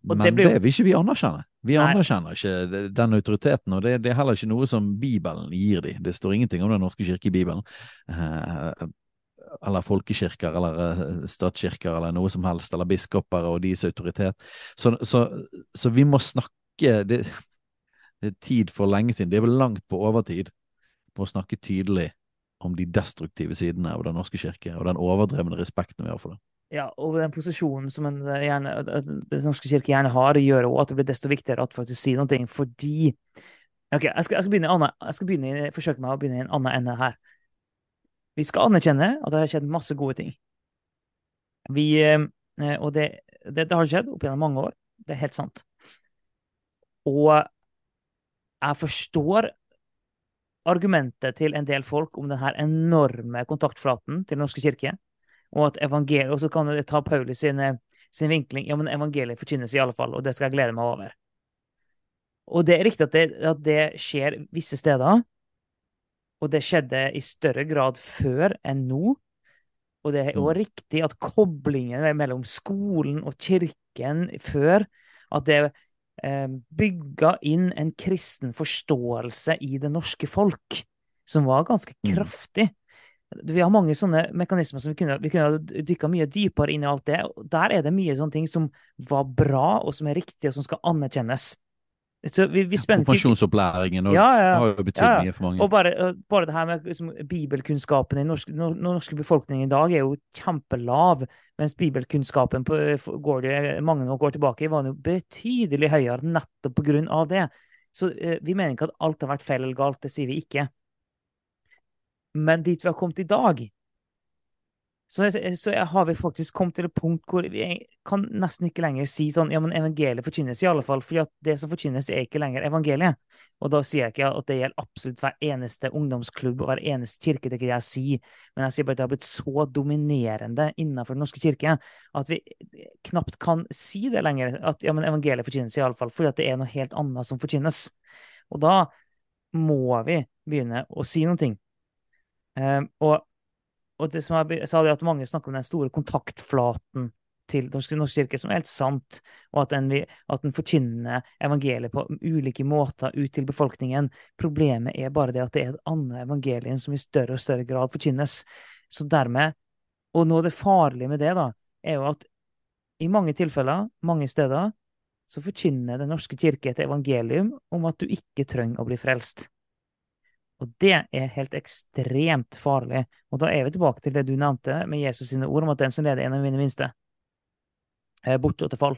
og men det, det, vil ikke vi anerkjenne. Vi Nei. anerkjenner ikke den autoriteten, og det, det, er heller ikke noe som Bibelen gir dem. Det står ingenting om Den norske kirke i Bibelen. Eh, eller folkekirker eller statskirker eller noe som helst, eller biskoper og deres autoritet. Så, så, så vi må snakke det, det, er tid for lenge siden, det er vel langt på overtid, på å snakke tydelig om de destruktive sidene av Den norske kirke, og den overdrevne respekten vi har for det. Ja, og den posisjonen som en gjerne, Den norske kirke gjerne har, gjør også at det blir desto viktigere at faktisk sier noe, fordi Ok, jeg skal, jeg skal begynne, jeg skal begynne, forsøke meg å begynne i en annen ende her. Vi skal anerkjenne at det har skjedd masse gode ting. Vi, og det, det, det har skjedd opp gjennom mange år. Det er helt sant. Og jeg forstår argumentet til en del folk om denne enorme kontaktflaten til Den norske kirke, og at evangeliet, og så kan det ta Paulus sin, sin vinkling ja, men evangeliet forkynnes i alle fall, og det skal jeg glede meg over. Og det er riktig at det, at det skjer visse steder, og det skjedde i større grad før enn nå. Og det er òg Mm. riktig at koblingen mellom skolen og kirken før At det eh, bygga inn en kristen forståelse i det norske folk som var ganske Mm. kraftig. Vi har mange sånne mekanismer som vi kunne, vi kunne dykka mye dypere inn i alt det. og Der er det mye sånne ting som var bra, og som er riktig, og som skal anerkjennes. så vi, vi spente Konfirmasjonsopplæringen Ja, ja, har jo betydd ja, ja. mye for mange. Og bare, bare det her med liksom, bibelkunnskapen i den norsk, norske befolkningen i dag er jo kjempelav, mens bibelkunnskapen på, går det mange år tilbake var jo betydelig høyere nettopp på grunn av det. Så eh, vi mener ikke at alt har vært feil eller galt, det sier vi ikke. Men dit vi har kommet i dag, så, så har vi faktisk kommet til et punkt hvor vi kan nesten ikke lenger si sånn Ja, men evangeliet forkynnes i alle fall, for det som forkynnes, er ikke lenger evangeliet. Og da sier jeg ikke at det gjelder absolutt hver eneste ungdomsklubb og hver eneste kirke, det kan jeg si, men jeg sier bare at det har blitt så dominerende innenfor Den norske kirke at vi knapt kan si det lenger. At ja, men evangeliet forkynnes i alle fall, fordi at det er noe helt annet som forkynnes. Og da må vi begynne å si noe. Um, og og det som jeg sa det at mange snakker om den store kontaktflaten til Norsk, norsk kirke, som er helt sant, og at den, at den forkynner evangeliet på ulike måter ut til befolkningen. Problemet er bare det at det er et annet evangelium som i større og større grad forkynnes. Så dermed, og noe av det farlige med det, da, er jo at i mange tilfeller, mange steder, så forkynner Den norske kirke et evangelium om at du ikke trenger å bli frelst. Og det er helt ekstremt farlig. Og da er vi tilbake til det du nevnte med Jesus sine ord om at den som leder en av mine minste, er borte og til fall.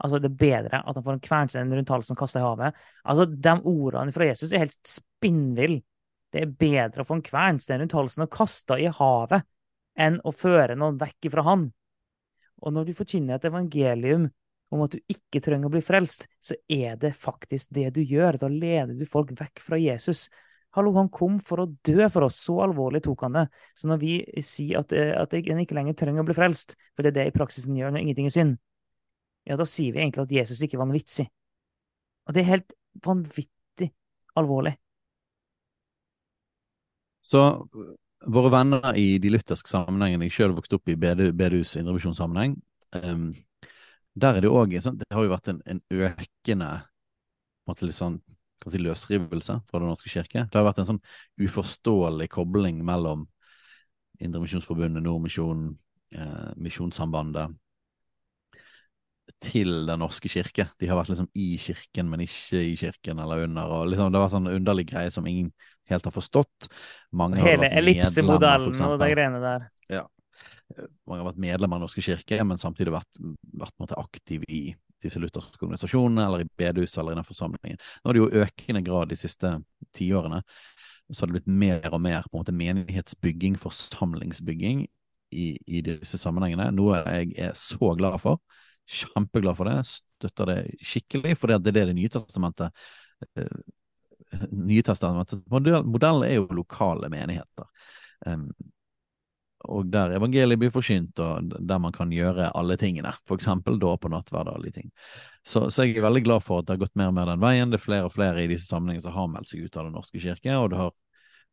Altså, det er bedre at han får en kvernstein rundt halsen og kaster i havet. Altså, De ordene fra Jesus er helt spinnville. Det er bedre å få en kvernstein rundt halsen og kasta i havet enn å føre noen vekk fra han. Og når du forkynner et evangelium om at du ikke trenger å bli frelst, så er det faktisk det du gjør. Da leder du folk vekk fra Jesus. Hallo, han kom for å dø for oss. Så alvorlig tok han det. Så når vi sier at, eh, at en ikke lenger trenger å bli frelst, for det er det i praksisen gjør når ingenting er synd, ja, da sier vi egentlig at Jesus ikke var en vitsig. Og det er helt vanvittig alvorlig. Så våre venner i de lutherske sammenhengene, jeg sjøl vokste opp i BDUs indrevisjonssammenheng, um, der er det òg sånn, Det har jo vært en, en økende måte litt sånn, kan si løsrivelse fra Den norske kirke. Det har vært en sånn uforståelig kobling mellom Indremisjonsforbundet, Nordmisjonen, eh, Misjonssambandet til Den norske kirke. De har vært liksom i kirken, men ikke i kirken eller under. og liksom, Det har vært sånn underlig greie som ingen helt har forstått. Mange Hele ellipsemodellen og de greiene der. Ja. Mange har vært medlemmer av Den norske kirke, men samtidig vært, vært aktiv i disse lutherske organisasjonene, eller i bedehuset eller i den forsamlingen. Nå er det jo økende grad de siste tiårene. Så har det blitt mer og mer på en måte menighetsbygging, forsamlingsbygging i, i disse sammenhengene. Noe jeg er så glad for. Kjempeglad for det. Støtter det skikkelig, for det er det det nye testamentet uh, Nye testamentet Modellen er jo lokale menigheter. Um, og der evangeliet blir forsynt, og der man kan gjøre alle tingene. For eksempel dåp og nattverd og alle ting. Så, så, jeg er veldig glad for at det har gått mer og mer den veien. Det er flere og flere i disse sammenhengene som har meldt seg ut av Den norske kirke, og har,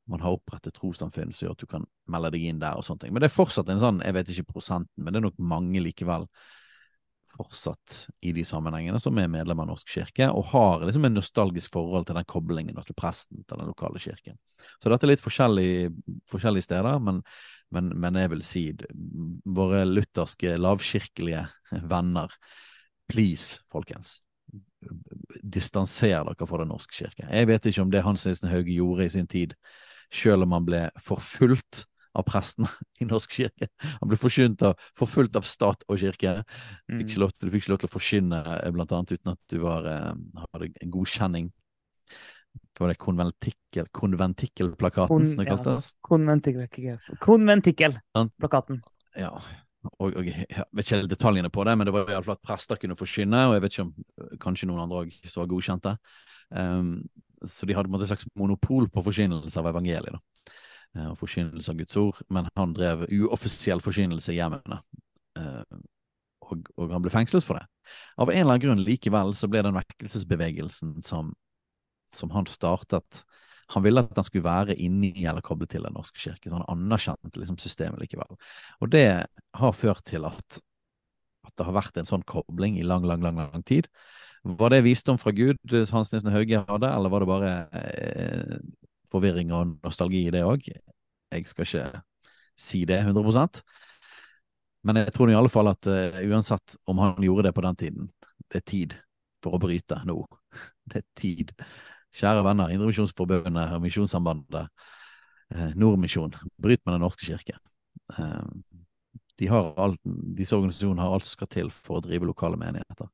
man har opprettet trossamfunn som gjør at du kan melde deg inn der og sånne ting. Men det er fortsatt en sånn, jeg vet ikke prosenten, men det er nok mange likevel fortsatt i de sammenhengene som er medlem av Norsk kirke, og har liksom en nostalgisk forhold til den koblingen og til presten til den lokale kirken. Så dette er litt forskjellige, forskjellige steder, men, men, men, jeg vil si våre lutherske, lavkirkelige venner, please, folkens. Distanser dere fra Den norske kirke. Jeg vet ikke om det Hans Nilsen Hauge gjorde i sin tid, selv om han ble forfulgt av prestene i norsk kirke. Han ble forkynt av, forfulgt av stat og kirke. Fikk mm. lov, du fikk ikke lov til å forkynne eh, blant annet uten at du var, eh, hadde en godkjenning. Hva var det konventikkel, konventikkelplakaten Kon, det kaltes? Ja, konventikkelplakaten. Ja. Og, og, jeg vet ikke detaljene på det, men det var iallfall at prester kunne forkynne, og jeg vet ikke om kanskje noen andre òg så godkjente. Um, så de hadde en slags monopol på forkynnelse av evangeliet. da. Eh, og forkynnelse av Guds ord, men han drev uoffisiell forkynnelse i hjemmene. Eh, og, og, han ble fengslet for det. Av en eller annen grunn likevel så ble den vekkelsesbevegelsen som, som han startet Han ville at han skulle være inni eller koblet til Den norske kirke. Så han anerkjente liksom systemet likevel. Og det har ført til at, at det har vært en sånn kobling i lang, lang, lang, lang tid. Var det visdom fra Gud Hans Nilsen Hauge hadde, eller var det bare eh, forvirring og nostalgi i det òg. Jeg skal ikke si det 100% Men jeg tror i alle fall at uh, uansett om han gjorde det på den tiden, det er tid for å bryte nå. (laughs) Det er tid. Kjære venner, Indremisjonsforbundet og Misjonssambandet, eh, Nordmisjon, bryt med Den norske kirke. Eh, de alt, disse organisasjonene har alt som skal til for å drive lokale menigheter.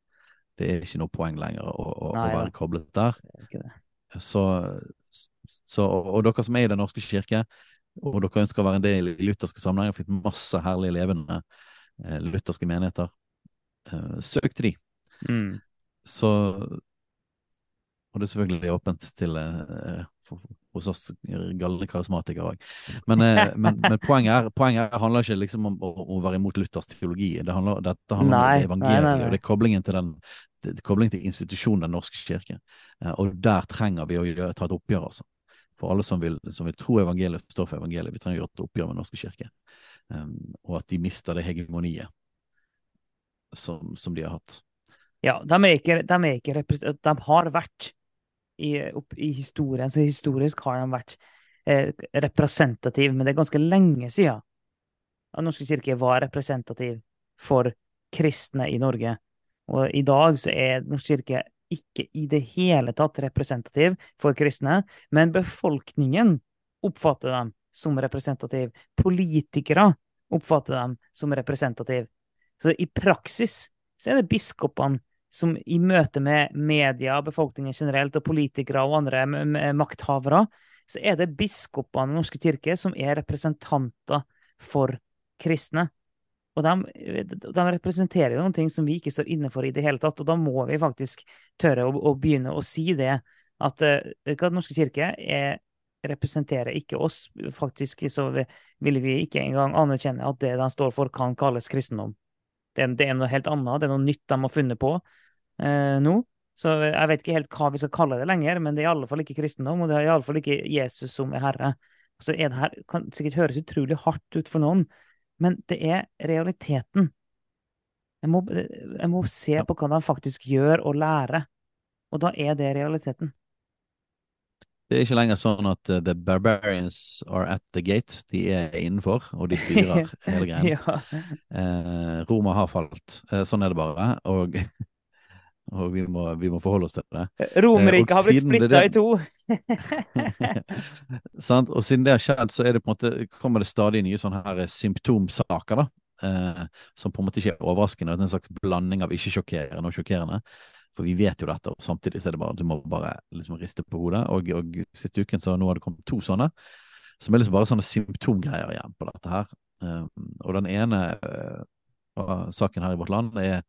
Det er ikke noe poeng lenger å, å, Nei, å være koblet der. Så, så, og dere som er i Den norske kirke, og dere ønsker å være en del i lutherske sammenhenger, fikk masse herlige levende eh, lutherske menigheter. Eh, søk til de. Mm. Så Og det er selvfølgelig åpent til eh, hos oss galne karismatikere òg. Men, eh, (laughs) men, men, poenget, er, poenget er, handler ikke liksom om å, å være imot Luthers teologi. Det handler, dette handler nei, om evangeliet, nei, nei, og det er koblingen til, den, det, koblingen til institusjonen Den norske kirke. Eh, og der trenger vi å gjøre, ta et oppgjør, altså. For alle som vil, som vil tro evangeliet, står for evangeliet. Vi trenger å gjøre et oppgjør med Den norske kirke. Um, og at de mister det hegemoniet som, som de har hatt. Ja, de, ikke, de, ikke de har vært i, opp, i historien. Så historisk har de vært eh, representativ, men det er ganske lenge siden at Norske kirke var representativ for kristne i Norge. Og i dag så er norske kirke ikke i det hele tatt representativ for kristne, men befolkningen oppfatter dem som representativ. Politikere oppfatter dem som representativ. Så i praksis så er det biskopene som i møte med media, befolkningen generelt, og politikere og andre makthavere, så er det biskopene i Den norske kirke som er representanter for kristne. Og de, de, representerer jo noen ting som vi ikke står inne for i det hele tatt, og da må vi faktisk tørre å, å begynne å si det. At uh, Den norske kirke er, representerer ikke oss. Faktisk så vil vi ikke engang anerkjenne at det de står for, kan kalles kristendom. Det, det er noe helt annet, det er noe nytt de har funnet på eh, nå. Så jeg vet ikke helt hva vi skal kalle det lenger, men det er i alle fall ikke kristendom, og det er i alle fall ikke Jesus som er herre. Så er det her kan sikkert høres utrolig hardt ut for noen, men det er realiteten. Jeg må, jeg må se på hva de faktisk gjør, og lære. Og da er det realiteten. Det er ikke lenger sånn at uh, the barbarians are at the gate. De er innenfor, og de styrer (laughs) hele greia. ja. uh, Roma har falt. Uh, sånn er det bare. Og og vi må, vi må, forholde oss til det. Romerike eh, har blitt splitta i to! (laughs) sant? Og siden det har skjedd, så det måte, kommer det stadig nye sånne her symptomsaker. da, eh, Som på en måte ikke er overraskende. Det er en slags blanding av ikke-sjokkerende og sjokkerende. For vi vet jo dette, og samtidig så er det bare du må bare liksom riste på hodet. Og, og siste uken så nå har det kommet to sånne, som er liksom bare sånne symptomgreier igjen på dette her. Um, og den ene uh, saken her i vårt land er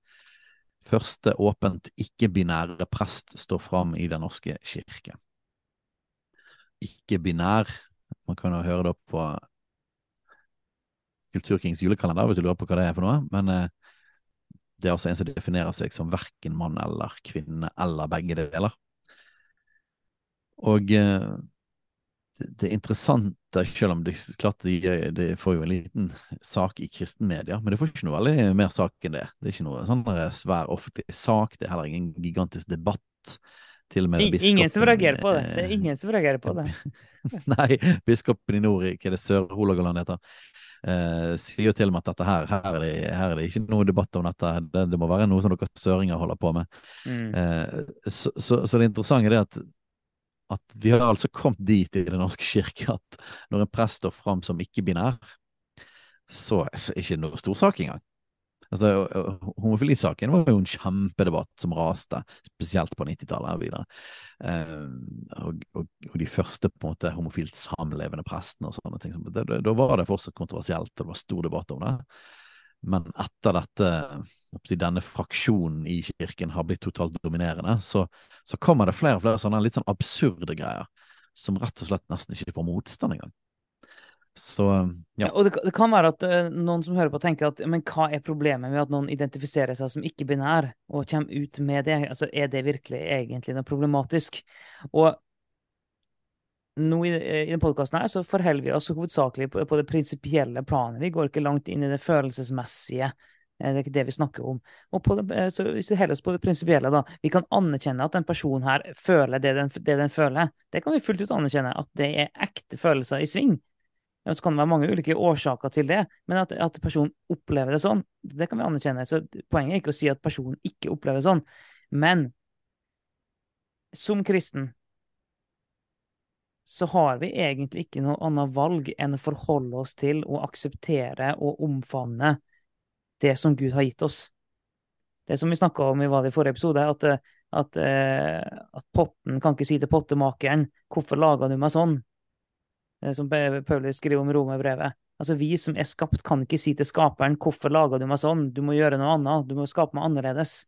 første åpent ikke-binære prest står fram i Den norske kirke. Ikke-binær Man kan jo høre det på Kulturkings julekalender hvis du lurer på hva det er for noe. Men eh, det er altså en som definerer seg som verken mann eller kvinne eller begge deler. Og det, det interessante, selv om det, klart de, de, får jo en liten sak i kristenmedia, men det får ikke noe veldig mer sak enn det. Det er ikke noe sånn svær offentlig sak, det er heller ingen gigantisk debatt. Til og med biskopen, ingen som reagerer på det. Det er ingen som reagerer på det. Nei, biskopen i nord, hva er det Sør-Hålogaland heter, Uh, sier jo til og med at dette her, her er, det, her er det ikke noe debatt om dette, det, det må være noe som dere søringer holder på med. Mm. Uh, så, så, så, det interessante er at at vi har altså kommet dit i Den norske kirke at når en prest står fram som ikke-binær, så er det ikke noe stor sak engang. Altså, Homofilisaken var jo en kjempedebatt som raste, spesielt på 90-tallet og videre. Uh, og, og, og, de første på en måte homofilt samlevende prestene og sånne ting. Da var det fortsatt kontroversielt, og det var stor debatt om det. Men etter dette, denne fraksjonen i kirken har blitt totalt dominerende, så, så kommer det flere og flere sånne litt sånn absurde greier som rett og slett nesten ikke får motstand engang. Så, ja. Og det, det, kan være at uh, noen som hører på, tenker at men hva er problemet med at noen identifiserer seg som ikke-binær og kommer ut med det? Altså, Er det virkelig egentlig noe problematisk? Og nå i, i denne podkasten her, så forholder vi oss hovedsakelig på, på det prinsipielle planet. Vi går ikke langt inn i det følelsesmessige. Eh, det er ikke det vi snakker om. Det, eh, så hvis vi holder oss på det prinsipielle, da. Vi kan anerkjenne at en person her føler det den, det den, føler. Det kan vi fullt ut anerkjenne. At det er ekte følelser i sving. Og Så kan det være mange ulike årsaker til det, men at, at personen opplever det sånn, det kan vi anerkjenne. Så poenget er ikke å si at personen ikke opplever det sånn, men som kristen så har vi egentlig ikke noe annet valg enn å forholde oss til og akseptere og omfavne det som Gud har gitt oss. Det som vi snakka om i det forrige episode, at, at, eh, at, potten kan ikke si til pottemakeren 'Hvorfor laga du meg sånn?' Som Paulus skriver om romerbrevet. Altså, vi som er skapt, kan ikke si til skaperen 'Hvorfor laga du meg sånn?' Du må gjøre noe annet. Du må skape meg annerledes.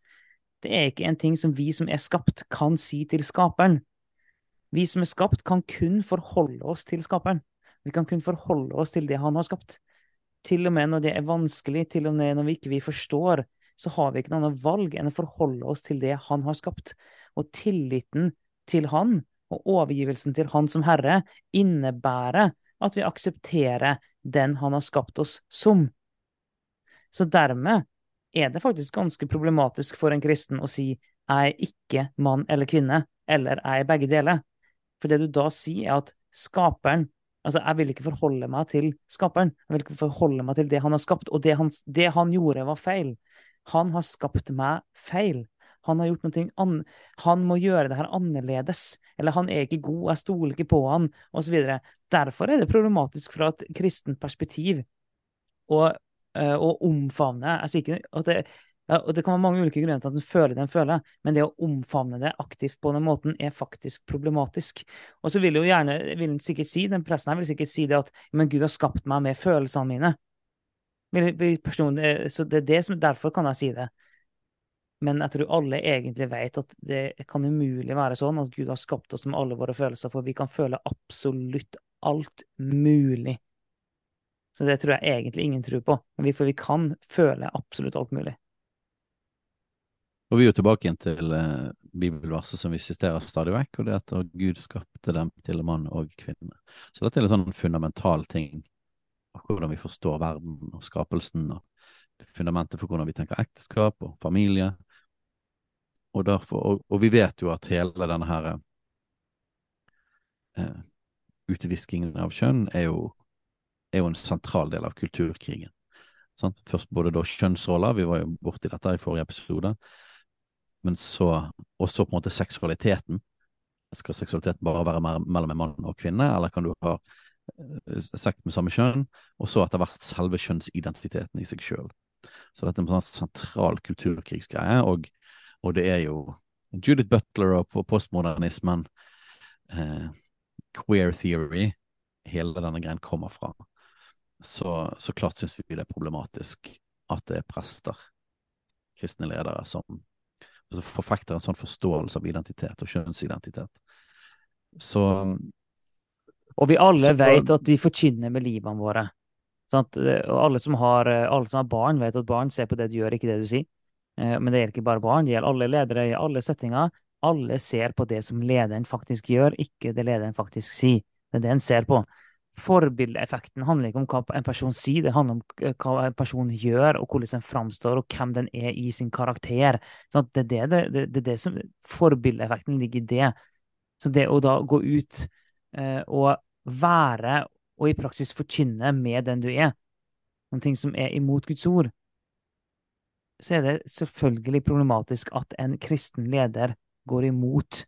Det er ikke en ting som vi som er skapt, kan si til skaperen. Vi som er skapt, kan kun forholde oss til skaperen. Vi kan kun forholde oss til det han har skapt. Til og med når det er vanskelig, til og med når vi ikke forstår, så har vi ikke noe annet valg enn å forholde oss til det han har skapt. Og tilliten til han, og overgivelsen til han som herre, innebærer at vi aksepterer den han har skapt oss som. Så dermed er det faktisk ganske problematisk for en kristen å si jeg er ikke mann eller kvinne, eller jeg er begge deler. For det du da sier, er at skaperen Altså, jeg vil ikke forholde meg til skaperen. Jeg vil ikke forholde meg til det han har skapt. Og det han, det han gjorde, var feil. Han har skapt meg feil. Han har gjort noe annet. Han må gjøre det her annerledes. Eller han er ikke god, jeg stoler ikke på han, osv. Derfor er det problematisk fra et kristent perspektiv å, eh, omfavne Jeg sier ikke at det ja, og Det kan være mange ulike grunner til at en føler det en føler, men det å omfavne det aktivt på den måten er faktisk problematisk. Og så vil jo gjerne, vil den sikkert si, den pressen her vil sikkert si det at men Gud har skapt meg med følelsene mine. Så det er det som, derfor kan jeg si det. Men jeg tror alle egentlig vet at det kan umulig være sånn at Gud har skapt oss med alle våre følelser, for vi kan føle absolutt alt mulig. Så det tror jeg egentlig ingen tror på. For vi kan føle absolutt alt mulig. Og vi er jo tilbake igjen til eh, bibelverset som vi sisterer stadig vekk, og det er at Gud skapte dem til mann og kvinne. Så dette er en sånn fundamental ting av hvordan vi forstår verden og skapelsen, og fundamentet for hvordan vi tenker ekteskap og familie. Og, derfor, og, og vi vet jo at hele denne her eh, utviskingen av kjønn er jo, er jo en sentral del av kulturkrigen. Sant? Først både da kjønnsroller, vi var jo borti dette i forrige episode, men så også på en måte seksualiteten. Skal seksualiteten bare være mellom en mann og kvinne, eller kan du ha eh, sex med samme kjønn, og så etter hvert selve kjønnsidentiteten i seg sjøl. Så dette er en sånn sentral kulturkrigsgreie, og, og, det er jo Judith Butler og postmodernismen, eh, queer theory, hele denne greien kommer fra. Så, så klart syns vi det er problematisk at det er prester, kristne ledere, som forfekter en sånn forståelse av identitet og kjønnsidentitet. Så Og vi alle så, vet at vi forkynner med livene våre. Sant? Og alle som, har, alle som har barn, vet at barn ser på det du gjør, ikke det du sier. Eh, men det gjelder ikke bare barn, det gjelder alle ledere i alle settinger. Alle ser på det som lederen faktisk gjør, ikke det lederen faktisk sier. Det er det en ser på. Forbildeeffekten handler ikke om hva en person sier, det handler om hva en person gjør, og hvordan den framstår, og hvem den er i sin karakter. Sånn det, er det, det, det, det som Forbildeeffekten ligger i det. Så det å da gå ut eh, og være, og i praksis forkynne med den du er, noen ting som er imot Guds ord, så er det selvfølgelig problematisk at en kristen leder går imot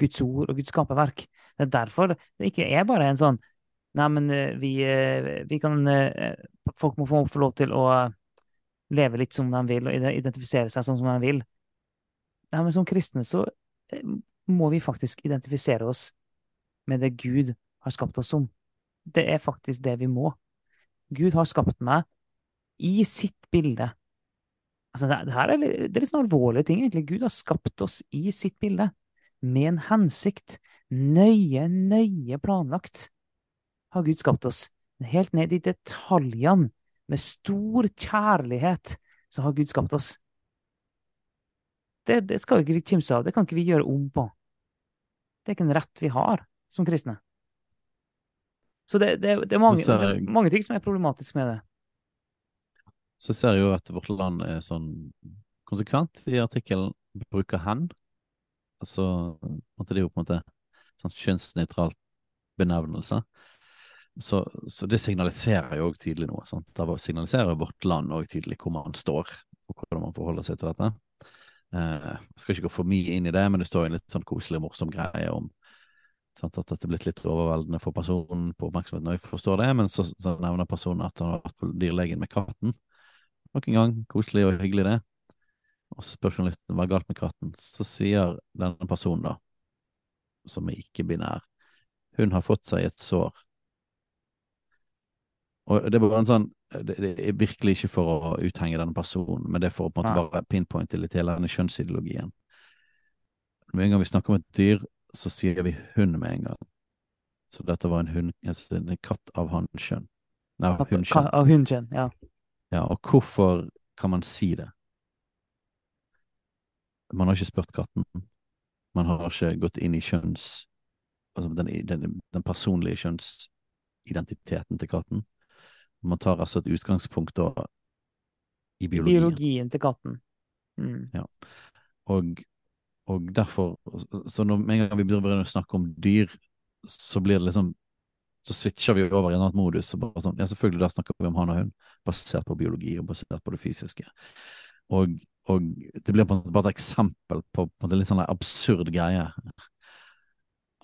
Guds ord og Guds skaperverk. Det er derfor det ikke er bare en sånn Nei, men eh, vi, eh, vi kan eh, Folk må få, lov til å leve litt som de vil, og identifisere seg sånn som de vil. Nei, men som kristne så må vi faktisk identifisere oss med det Gud har skapt oss som. Det er faktisk det vi må. Gud har skapt meg i sitt bilde. Altså, det, er, det er litt sånn alvorlige ting, egentlig. Gud har skapt oss i sitt bilde, med en hensikt. Nøye, nøye planlagt har Gud skapt oss. Helt ned i detaljene, med stor kjærlighet, så har Gud skapt oss. Det, det skal vi ikke kimse av. Det kan ikke vi gjøre om på. Det er ikke en rett vi har som kristne. Så det, det, det, er, mange, det er, mange, ting som er problematisk med det. Så ser jeg jo at Vårt Land er sånn konsekvent i artikkelen bruker 'hen'. Altså, det er jo på en måte sånn kjønnsnøytralt benevnelse. Så, så, det signaliserer jo òg tydelig noe. Sant? Det signaliserer vårt land òg tydelig hvor man står, og hvordan man forholder seg til dette. Eh, jeg skal ikke gå for mye inn i det, men det står en litt sånn koselig, morsom greie om sant, at dette er blitt litt overveldende for personen på oppmerksomheten, jeg forstår det, men så, så nevner personen at han har vært på dyrlegen med katten. Nok en gang, koselig og hyggelig, det. Og så spør journalisten hva er galt med katten. Så sier denne personen, da, som er ikke-binær, hun har fått seg et sår. Og det er en sånn det, det er virkelig ikke for å uthenge denne personen, men det er for å på en måte bare pinpointe litt hele denne kjønnsideologien. Med en gang vi snakker om et dyr, så sier vi hund med en gang. Så dette var en hund, altså en katt av hannkjønn. Nei, hunnkjønn. Av hunnkjønn, ja. Ja, og hvorfor kan man si det? Man har ikke spurt katten. Man har ikke gått inn i kjønns... Altså den, den, den personlige kjønnsidentiteten til katten. Man tar altså et utgangspunkt da i biologien. Biologien til katten. Mm. Ja. Og, og, derfor Så når en gang vi begynner å snakke om dyr, så blir det liksom så switcher vi over i en annen modus. og bare sånn, ja Selvfølgelig, da snakker vi om han og hun, basert på biologi og basert på det fysiske. Og, og det blir på en måte bare et eksempel på, på en litt sånn absurd greie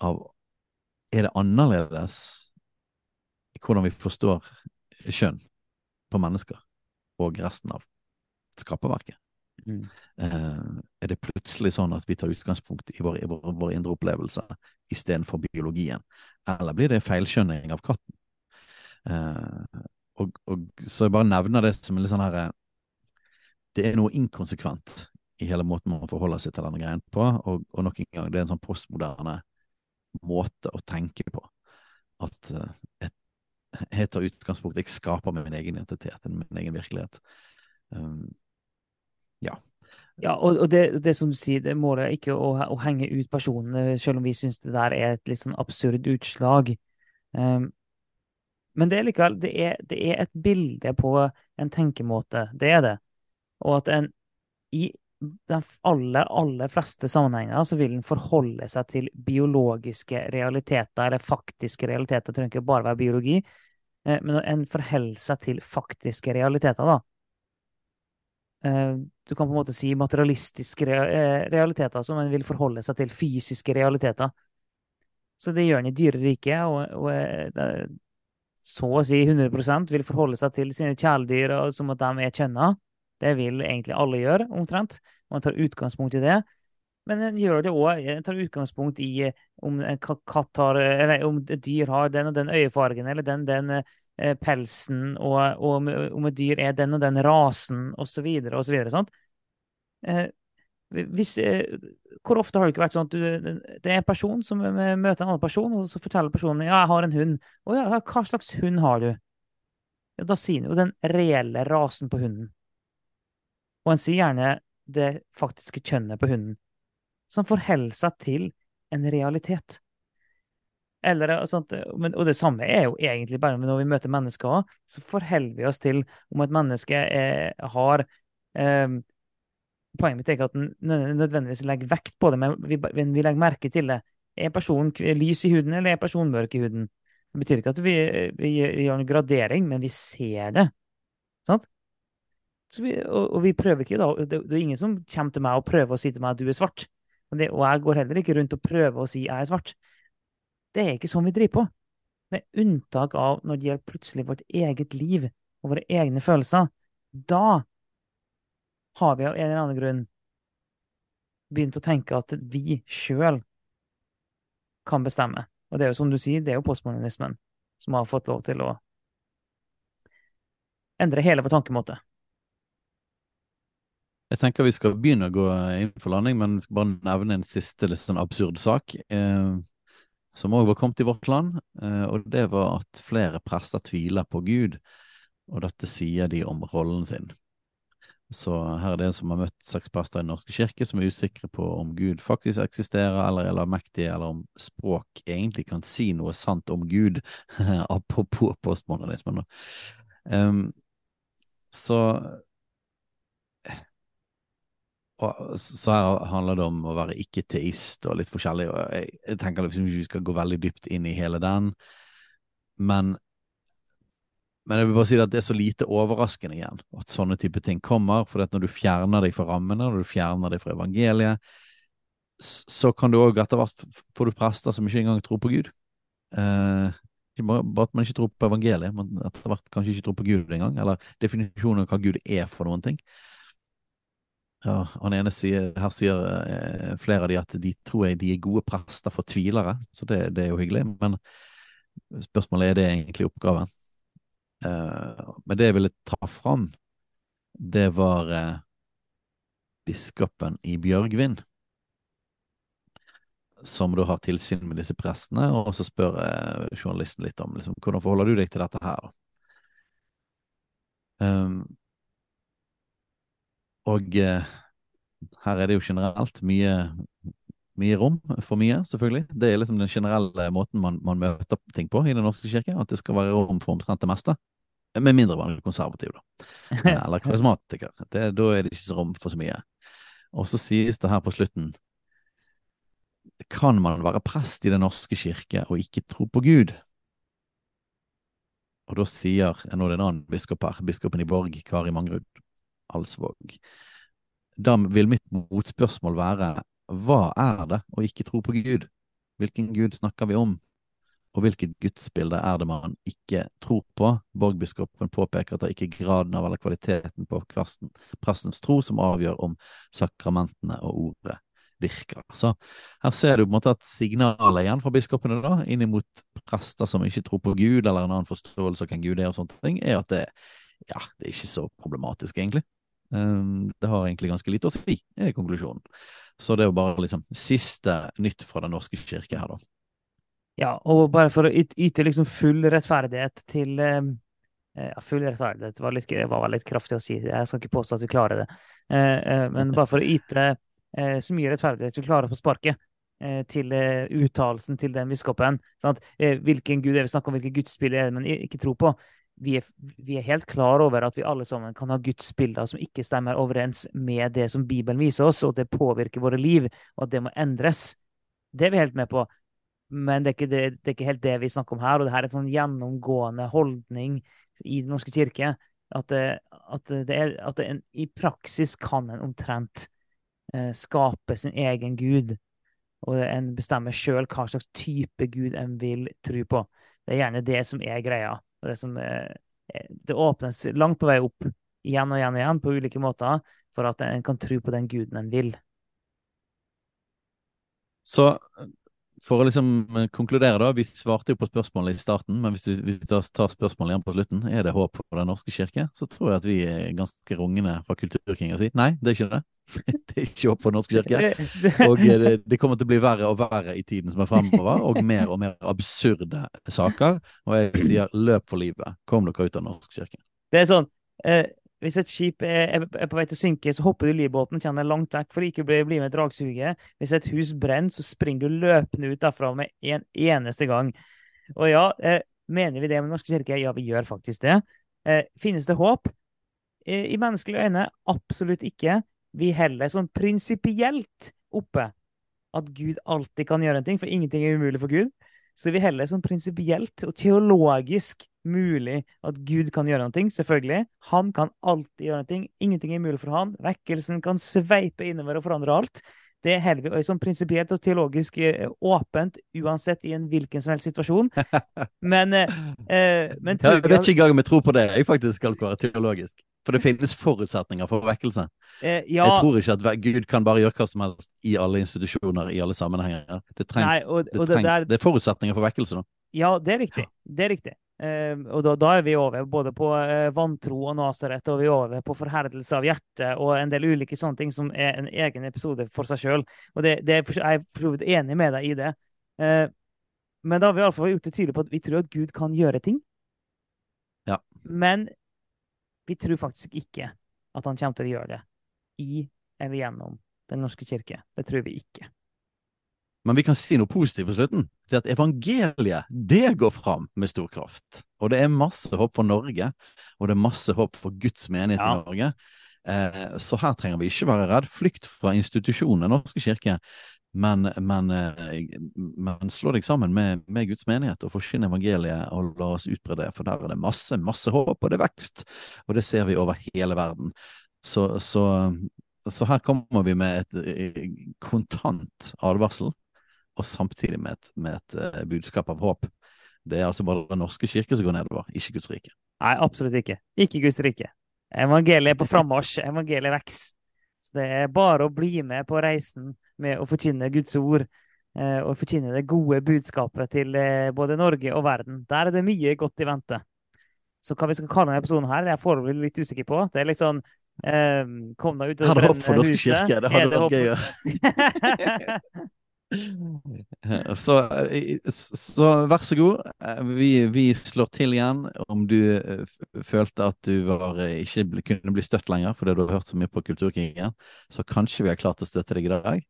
av Er det annerledes i hvordan vi forstår kjønn på mennesker og resten av skaperverket? Mm. Uh, er det plutselig sånn at vi tar utgangspunkt i vår, vår, vår indre opplevelse istedenfor biologien? Eller blir det feilskjønning av katten? Uh, og, og, så jeg bare nevner det som en litt sånn her Det er noe inkonsekvent i hele måten man forholder seg til denne greien på, og, og nok en gang, det er en sånn postmoderne måte å tenke på. At uh, et, jeg tar utgangspunkt Jeg skaper med min egen identitet, min egen virkelighet. Um, ja. Ja, og, og det, det, som du sier, det målet er ikke å, å, henge ut personene, selv om vi syns det der er et litt sånn absurd utslag. Um, men det er likevel det er, det er, et bilde på en tenkemåte. Det er det. Og at en i de aller, aller fleste sammenhenger så vil en forholde seg til biologiske realiteter, eller faktiske realiteter. Det trenger ikke bare være biologi, men en forholder seg til faktiske realiteter, da. Eh, du kan på en måte si materialistiske eh, realiteter som en vil forholde seg til fysiske realiteter. Så det gjør en i dyreriket, og, og eh, så å si 100 vil forholde seg til sine kjæledyr som at de er kjønna. Det vil egentlig alle gjøre, omtrent. Man tar utgangspunkt i det. Men en gjør det òg. En tar utgangspunkt i om en katt har, eller om et dyr har den og den øyefargen, eller den, den Eh, pelsen, og, og, om et dyr er den og den rasen, osv., osv. Eh, hvis, eh, hvor ofte har det ikke vært sånn at du, det er en person som møter en annen person, og så forteller personen ja, jeg har en hund. Å ja, hva slags hund har du? Ja, da sier han jo den reelle rasen på hunden. Og en sier gjerne det faktiske kjønnet på hunden. Han forholder seg til en realitet. Eller, og, sånt, og det samme er jo egentlig bare når vi møter mennesker òg, så forholder vi oss til om et menneske er, har eh, Poenget mitt er ikke at en nødvendigvis legger vekt på det, men vi, vi legger merke til det. Er personen lys i huden, eller er personen mørk i huden? Det betyr ikke at vi, vi gjør en gradering, men vi ser det. Sant? Vi, og, og, vi prøver ikke da, det, det, er ingen som kommer til meg og prøver å si til meg at du er svart. Det, og jeg går heller ikke rundt og prøver å si jeg er svart. Det er ikke sånn vi driver på. Med unntak av når det gjelder plutselig vårt eget liv og våre egne følelser. Da har vi av en eller annen grunn begynt å tenke at vi sjøl kan bestemme. Og det er jo som du sier, det er jo postmodernismen som har fått lov til å endre hele vår tankemåte. Jeg tenker vi skal begynne å gå inn for landing, men vi skal bare nevne en siste litt sånn absurd sak. Eh, som òg var kommet i vårt land, eh, og det var at flere prester tviler på Gud, og dette sier de om rollen sin. Så her er det en som har møtt seks prester i Den norske kirke, som er usikre på om Gud faktisk eksisterer eller er lavmektig, eller om språk egentlig kan si noe sant om Gud, (laughs) apropos postmodernismen. Um, så og, så her handler det om å være ikke-teist og litt forskjellig. og Jeg, jeg tenker liksom ikke vi skal gå veldig dypt inn i hele den, men Men jeg vil bare si at det er så lite overraskende igjen at sånne type ting kommer. For når du fjerner deg fra rammene, når du fjerner deg fra evangeliet, så kan du òg etter hvert få du prester som ikke engang tror på Gud. Eh, bare at man ikke tror på evangeliet, men etter hvert kanskje ikke tror på Gud engang. Eller definisjonen av hva Gud er for noen ting. Ja, han ene sier, Her sier eh, flere av de at de tror jeg de er gode prester for tvilere, så det, det er jo hyggelig. Men spørsmålet er det egentlig oppgaven. Eh, men det jeg ville ta fram, det var eh, biskopen i Bjørgvin, som da har tilsyn med disse prestene, og så spør journalisten litt om liksom, hvordan forholder du deg til dette her. Um, og her er det jo generelt mye, mye rom for mye, selvfølgelig. Det er liksom den generelle måten man, man, møter ting på i Den norske kirke, at det skal være rom for omtrent det meste. Med mindre man er konservativ, da. (laughs) Eller karismatiker. Det, da er det ikke så rom for så mye. Og så sies det her på slutten Kan man være prest i Den norske kirke og ikke tro på Gud? Og da sier nå er det en annen biskop her, biskopen i Borg, Kari Mangrud Alsvåg. Da vil mitt motspørsmål være hva er det å ikke tro på Gud? Hvilken Gud snakker vi om? Og hvilket gudsbilde er det man ikke tror på? Borgbiskopen påpeker at det ikke er graden av eller kvaliteten på prestens tro som avgjør om sakramentene og ordet virker. Så her ser du på en måte at signalet igjen fra biskopene da, inn mot prester som ikke tror på Gud, eller en annen forståelse av hvem Gud er og sånne ting, er at det, ja, det er ikke så problematisk, egentlig. Um, det har egentlig ganske lite å si, er konklusjonen. Så det er jo bare liksom siste nytt fra Den norske kirke her, da. Ja, og bare for å yte liksom full rettferdighet til ehm, eh, ja, Full rettferdighet var, litt, var litt kraftig å si, jeg skal ikke påstå at vi klarer det. Eh, eh, men bare for å yte så mye rettferdighet vi klarer på sparket til uttalelsen til den biskopen Hvilken gud er vi snakker om, hvilket gudsbilder er det man ikke tror på? Vi er, vi er, helt klar over at vi alle sammen kan ha gudsbilder som ikke stemmer overens med det som Bibelen viser oss, og det påvirker våre liv, og at det må endres. Det er vi helt med på. Men det er, det, det er ikke helt det vi snakker om her. Og det her er en sånn gjennomgående holdning i Den norske kirke. At, det, at, er, at en, i praksis kan en omtrent eh, skape sin egen gud. Og en bestemmer sjøl hva slags type gud en vil tro på. Det er gjerne det som er greia. Og det, som, det åpnes langt på vei opp igjen og igjen og igjen på ulike måter for at en kan tro på den guden en vil. Så for å liksom eh, konkludere, da. Vi svarte jo på spørsmålet i starten, men hvis vi, tar spørsmålet igjen på slutten, er det håp for Den norske kirke? Så tror jeg at vi er ganske rungende fra Kulturkringa si. nei, det er ikke det. (laughs) Det er ikke håp for Den norske kirke. Og eh, det, det, kommer til å bli verre og verre i tiden som er fremover, og mer og mer absurde saker. Og jeg sier løp for livet. Kom dere ut av Den norske kirke. Det er sånn eh, hvis et skip er, på vei til å synke, så hopper du i livbåten, kjenner deg langt vekk for å ikke bli, bli med i dragsuget. Hvis et hus brenner, så springer du løpende ut derfra med en eneste gang. Og ja, eh, mener vi det med Den norske kirke? Ja, vi gjør faktisk det. Eh, finnes det håp? I menneskelige øyne absolutt ikke. Vi heller sånn prinsipielt oppe at Gud alltid kan gjøre en ting, for ingenting er umulig for Gud. Så vi heller sånn prinsipielt og teologisk mulig at Gud kan gjøre noe, selvfølgelig. Han kan alltid gjøre noe. Ingenting er mulig for han. Vekkelsen kan sveipe innover og forandre alt. Det holder vi sånn prinsipielt og teologisk eh, åpent uansett i en hvilken som helst situasjon. (laughs) Men, eh, eh men Jeg vet ikke engang om jeg tror på det, jeg faktisk skal være teologisk. For det finnes forutsetninger for vekkelse. Eh, ja. Jeg tror ikke at Gud kan bare gjøre hva som helst i alle institusjoner, i alle sammenhenger. Det trengs, Nei, og, og det, trengs, det, er, det, er, forutsetninger for vekkelse nå. Ja, det er riktig. Det er riktig. Uh, og da, da, er vi over både på eh, vantro og Nasaret, og vi er over på forherdelse av hjertet og en del ulike sånne ting som er en egen episode for seg sjøl. Og det, det er, jeg er for så vidt enig med deg i det. Eh, men da har vi iallfall gjort det tydelig på at vi tror at Gud kan gjøre ting. Ja. Men vi tror faktisk ikke at han kommer til å gjøre det i eller gjennom Den norske kirke. Det tror vi ikke. Men vi kan si noe positivt på slutten. Til at evangeliet, det går fram med stor kraft. Og det er masse håp for Norge, og det er masse håp for Guds menighet ja. i Norge. Eh, så her trenger vi ikke være redd. Flykt fra institusjonen norske kirke, Men, men, eh, men, slå deg sammen med, med Guds menighet og forsyn evangeliet, og la oss utbre det. For der er det masse, masse håp, og det er vekst. Og det ser vi over hele verden. Så, så, så her kommer vi med et eh, kontant advarsel, og samtidig med et, med et uh, budskap av håp. Det er altså bare Den norske kirke som går nedover, ikke Guds rike. Nei, absolutt ikke. Ikke Guds rike. Evangeliet er på frammarsj. Evangeliet vokser. Så det er bare å bli med på reisen med å forkynne Guds ord eh, og forkynne det gode budskapet til eh, både Norge og verden. Der er det mye godt i vente. Så hva vi skal kalle denne episoden her, det er jeg foreløpig litt usikker på. Det er litt sånn eh, Kom deg ut og brenn huset. Har du håp for Norske kirke? Det hadde vært gøy. (laughs) (laughs) (laughs) Så, så, vær så god. Vi, vi, slår til igjen om du følte at du var, ikke kunne bli støtt lenger fordi du har hørt så mye på Kulturkrigen. Så kanskje vi har klart å støtte deg i dag.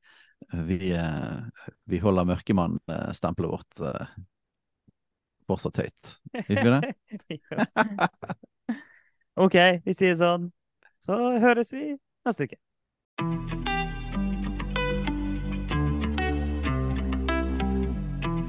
Vi, eh, vi holder mørkemann-stempelet vårt eh, fortsatt høyt. Vil (laughs) vi det? OK, vi sier sånn. Så høres vi neste uke.